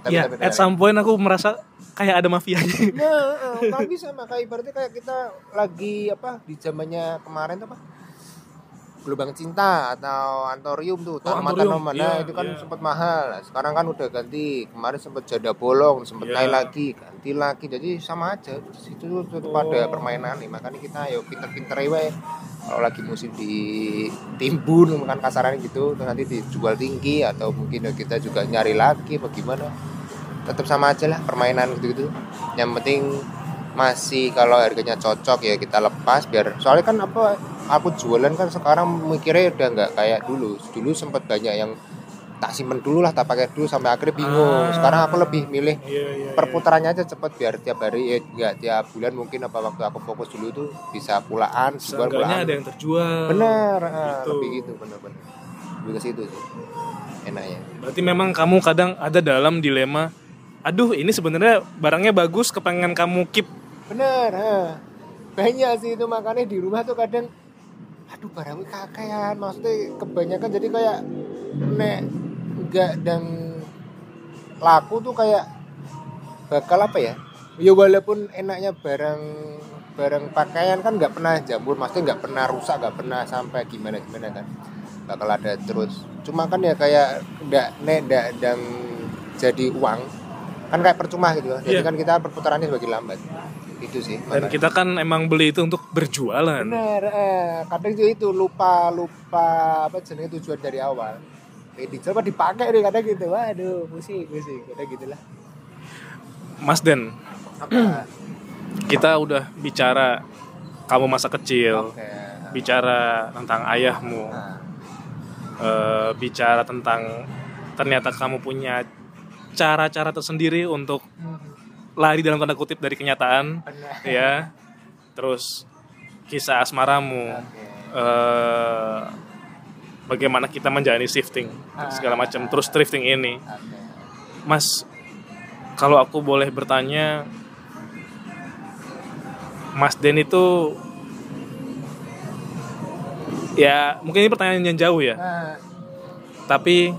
S2: Tapi-
S1: ya
S2: tapi-
S1: at some point aku merasa kayak ada mafianya
S2: Nah, kan bisa maka ibaratnya kayak kita lagi apa di zamannya kemarin apa? Gelombang Cinta atau Antorium tuh,
S1: Oh, Antorium,
S2: Tanaman.
S1: iya,
S2: Nah, itu kan
S1: iya.
S2: sempat mahal. Nah, Sekarang kan udah ganti. Kemarin sempat jada bolong, sempat
S1: Iya.
S2: naik lagi, ganti lagi. Jadi sama aja. Itu tuh tetap
S1: Oh.
S2: ada permainan nih. Makanya kita ayo pinter-pinter ya. Kalau lagi musim di timbun kan kasarannya gitu, terus nanti dijual tinggi atau mungkin kita juga nyari lagi bagaimana tetap sama aja lah permainan gitu-gitu yang penting masih kalau harganya cocok ya kita lepas biar soalnya kan apa aku jualan kan sekarang mikirnya udah nggak kayak dulu. Dulu sempat banyak yang tak simpen dulu lah tak pakai dulu sampai akhirnya bingung.
S1: Ah.
S2: sekarang aku lebih milih
S1: Iya, iya,
S2: perputarannya aja cepet biar tiap hari ya nggak tiap bulan mungkin apa waktu aku fokus dulu tuh bisa pulaan sebulan pulaan.
S1: ada yang terjual.
S2: Bener ah,
S1: Gitu.
S2: lebih gitu bener-bener lebih ke situ sih. Enaknya.
S1: Berarti memang kamu kadang ada dalam dilema aduh ini sebenarnya barangnya bagus kepengen kamu keep.
S2: Bener, ha. banyak sih itu makanya di rumah tuh kadang aduh barangnya kakean. Maksudnya kebanyakan jadi kayak nek enggak dan laku tuh kayak bakal apa ya? Ya walaupun enaknya barang barang pakaian kan nggak pernah jamur maksudnya nggak pernah rusak nggak pernah sampai gimana gimana kan. Bakal ada terus. Cuma kan ya kayak ndak nek ndak dan jadi uang kan kayak percuma gitu loh. jadi
S1: Iya.
S2: kan kita perputarannya sebagai lambat itu sih
S1: dan kita kan emang beli itu untuk berjualan
S2: Bener, eh, kadang juga itu lupa lupa apa jenis tujuan dari awal. Eh, dicoba dipakai deh kadang gitu. Waduh, pusing, pusing. Kadang gitulah.
S1: Mas Den
S2: Apa?
S1: kita udah bicara kamu masa kecil
S2: Oke.
S1: bicara tentang ayahmu
S2: Nah,
S1: eh, bicara tentang ternyata kamu punya cara-cara tersendiri untuk lari dalam tanda kutip dari kenyataan.
S2: Benar.
S1: ya terus kisah asmaramu.
S2: Oke.
S1: eh, bagaimana kita menjalani shifting segala macam terus drifting ini.
S2: Oke.
S1: Mas kalau aku boleh bertanya Mas Den itu ya mungkin ini pertanyaan yang jauh ya.
S2: Nah,
S1: tapi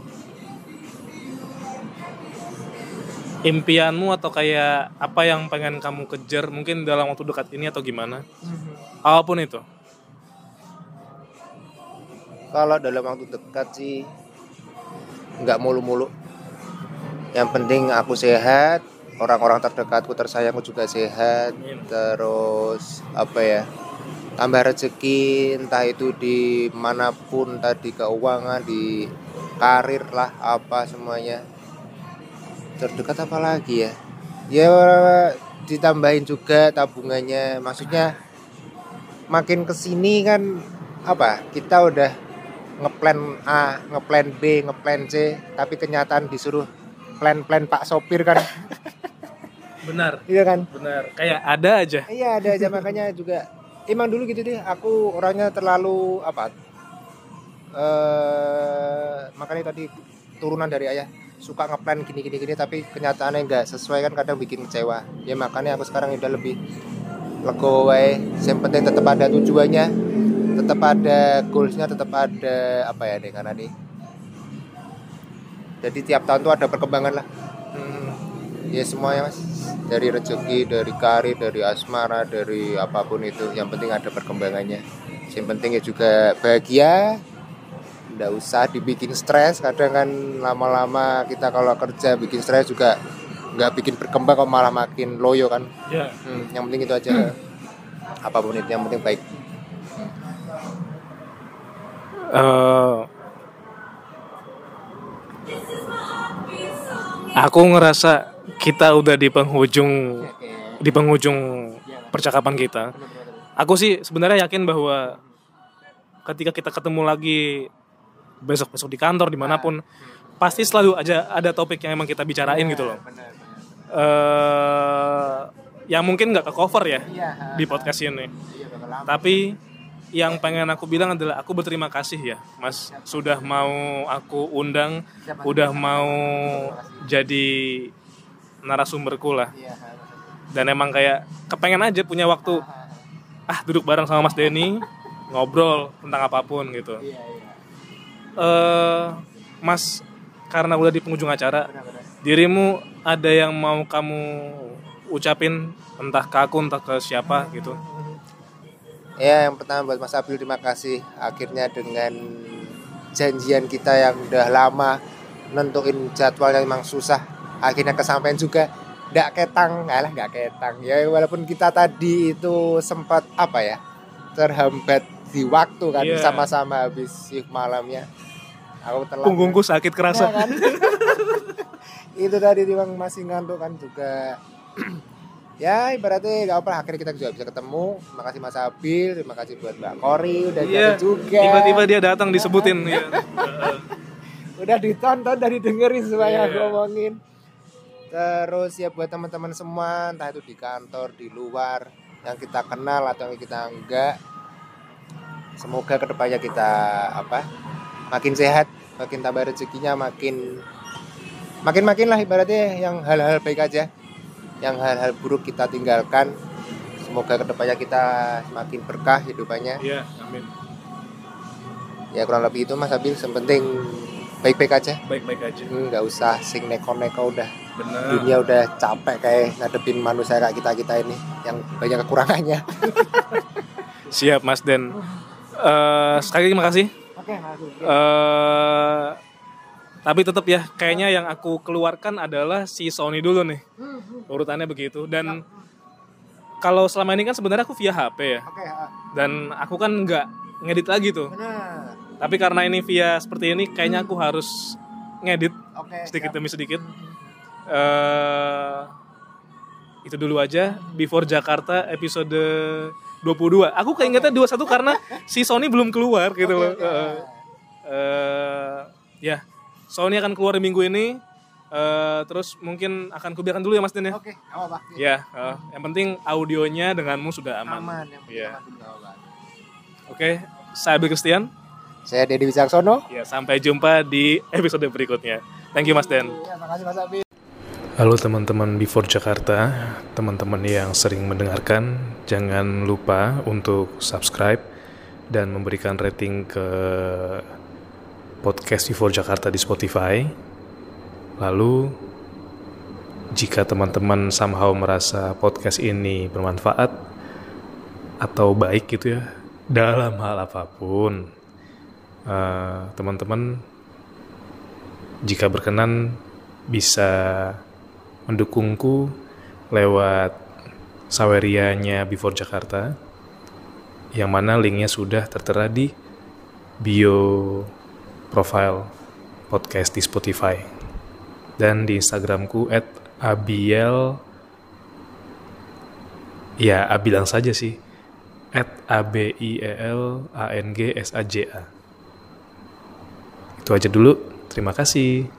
S1: impianmu atau kayak apa yang pengen kamu kejar mungkin dalam waktu dekat ini atau gimana apa pun itu
S2: kalau dalam waktu dekat sih nggak mulu-mulu. Yang penting aku sehat, orang-orang terdekatku tersayangku juga sehat.
S1: Amin.
S2: Terus apa ya? tambah rezeki entah itu di mana pun tadi keuangan di karir lah apa semuanya terdekat apa lagi ya? Ya ditambahin juga tabungannya. Maksudnya makin ke sini kan apa kita udah ngeplan A ngeplan B ngeplan C tapi kenyataan disuruh plan-plan Pak sopir kan.
S1: Benar.
S2: Iya kan?
S1: Benar. Kayak ada aja.
S2: Iya ada aja. Makanya juga emang dulu gitu deh aku orangnya terlalu apa eh makanya tadi turunan dari ayah suka ngeplan gini gini gini tapi kenyataannya enggak sesuai kan kadang bikin kecewa. Ya makanya aku sekarang udah lebih legowo wae. Yang penting tetap ada tujuannya tetap ada goalsnya tetap ada apa ya deh karena nih. Jadi tiap tahun tuh ada perkembangan lah. Hmm, ya semuanya mas. Dari rezeki dari karir dari asmara dari apa pun itu yang penting ada perkembangannya. Yang penting ya juga bahagia nggak usah dibikin stres. Kadang kan lama-lama kita kalau kerja bikin stres juga nggak bikin berkembang kok malah makin loyo kan.
S1: Ya.
S2: Hmm, yang penting itu aja. Apa pun itu yang penting baik.
S1: Eh, aku ngerasa kita udah di penghujung di penghujung percakapan kita. Aku sih sebenarnya yakin bahwa ketika kita ketemu lagi besok-besok di kantor di mana pun pasti selalu aja ada topik yang emang kita bicarain gitu loh. eh yang mungkin nggak ke cover ya di podcast ini. Tapi yang pengen aku bilang adalah aku berterima kasih ya, Mas, sudah mau aku undang, udah mau jadi narasumberku lah. Dan emang kayak kepengen aja punya waktu. Ah duduk bareng sama Mas Denny ngobrol tentang apa pun gitu. Eh Mas, karena udah di penghujung acara, dirimu ada yang mau kamu ucapin? Entah ke aku entah ke siapa gitu?
S2: Ya, yang pertama buat Mas Abil terima kasih. Akhirnya dengan janjian kita yang udah lama nentuin jadwal yang memang susah akhirnya kesampaian juga nggak ketang. Lah nggak ketang. Ya walaupun kita tadi itu sempat apa ya terhambat di waktu kan
S1: Iya.
S2: sama-sama habis shift malamnya aku telat
S1: Punggungku sakit
S2: Ya
S1: kerasa.
S2: kan? itu tadi memang masih ngantuk kan juga. Ya ibaratnya gak apa akhirnya kita juga bisa ketemu. Terima kasih Mas Abil. Terima kasih buat Mbak Kori. Udah jadi juga.
S1: Tiba-tiba dia datang disebutin ya.
S2: udah ditonton udah didengerin semuanya
S1: Iya.
S2: aku ngomongin terus ya buat teman-teman semua entah itu di kantor di luar yang kita kenal atau yang kita enggak semoga ke depannya kita apa makin sehat makin tambah rezekinya makin makin makin lah ibaratnya yang hal-hal baik aja yang hal-hal buruk kita tinggalkan semoga ke depannya kita semakin berkah hidupannya
S1: Iya, amin.
S2: ya kurang lebih itu mas Abil yang penting baik-baik aja
S1: Baik-baik aja.
S2: Hmm, nggak usah sing neko-neko udah
S1: Benar.
S2: dunia udah capek kayak ngadepin manusia kayak kita kita ini yang banyak kekurangannya
S1: Siap Mas Den. Eh, sekali lagi makasih. Eh, tapi tetap ya, kayaknya yang aku keluarkan adalah si Sony dulu nih. Urutannya begitu. Dan kalau selama ini kan sebenarnya aku via HP ya. Dan aku kan nggak ngedit lagi tuh. Tapi karena ini via seperti ini, kayaknya aku harus ngedit sedikit demi sedikit. eh itu dulu aja Before Jakarta episode 22. Aku keingetnya 21 karena si Sony belum keluar gitu loh. Eh, eh, ya, Sony akan keluar di minggu ini. Eh, terus mungkin akan kubiarkan dulu ya Mas Den ya.
S2: oke apa apa
S1: Ya, eh, yang penting audionya denganmu sudah aman.
S2: aman yang penting
S1: Iya.
S2: aman, nggak apa-apa.
S1: Oke, saya Abil Christian.
S2: saya Dedi Wicaksono
S1: Ya, sampai jumpa di episode berikutnya. Thank you Mas Den.
S2: ya makasih Mas Abi
S1: Halo teman-teman Before Jakarta, teman-teman yang sering mendengarkan, jangan lupa untuk subscribe dan memberikan rating ke podcast Before Jakarta di Spotify. Lalu, jika teman-teman somehow merasa podcast ini bermanfaat atau baik gitu ya, dalam hal apa pun, eh, teman-teman jika berkenan bisa mendukungku lewat sawerianya Before Jakarta yang mana linknya sudah tertera di bio profile podcast di Spotify. Dan di Instagramku at abiel ya abilang saja sih. At a b i e l a n g s a j a. Itu aja dulu. Terima kasih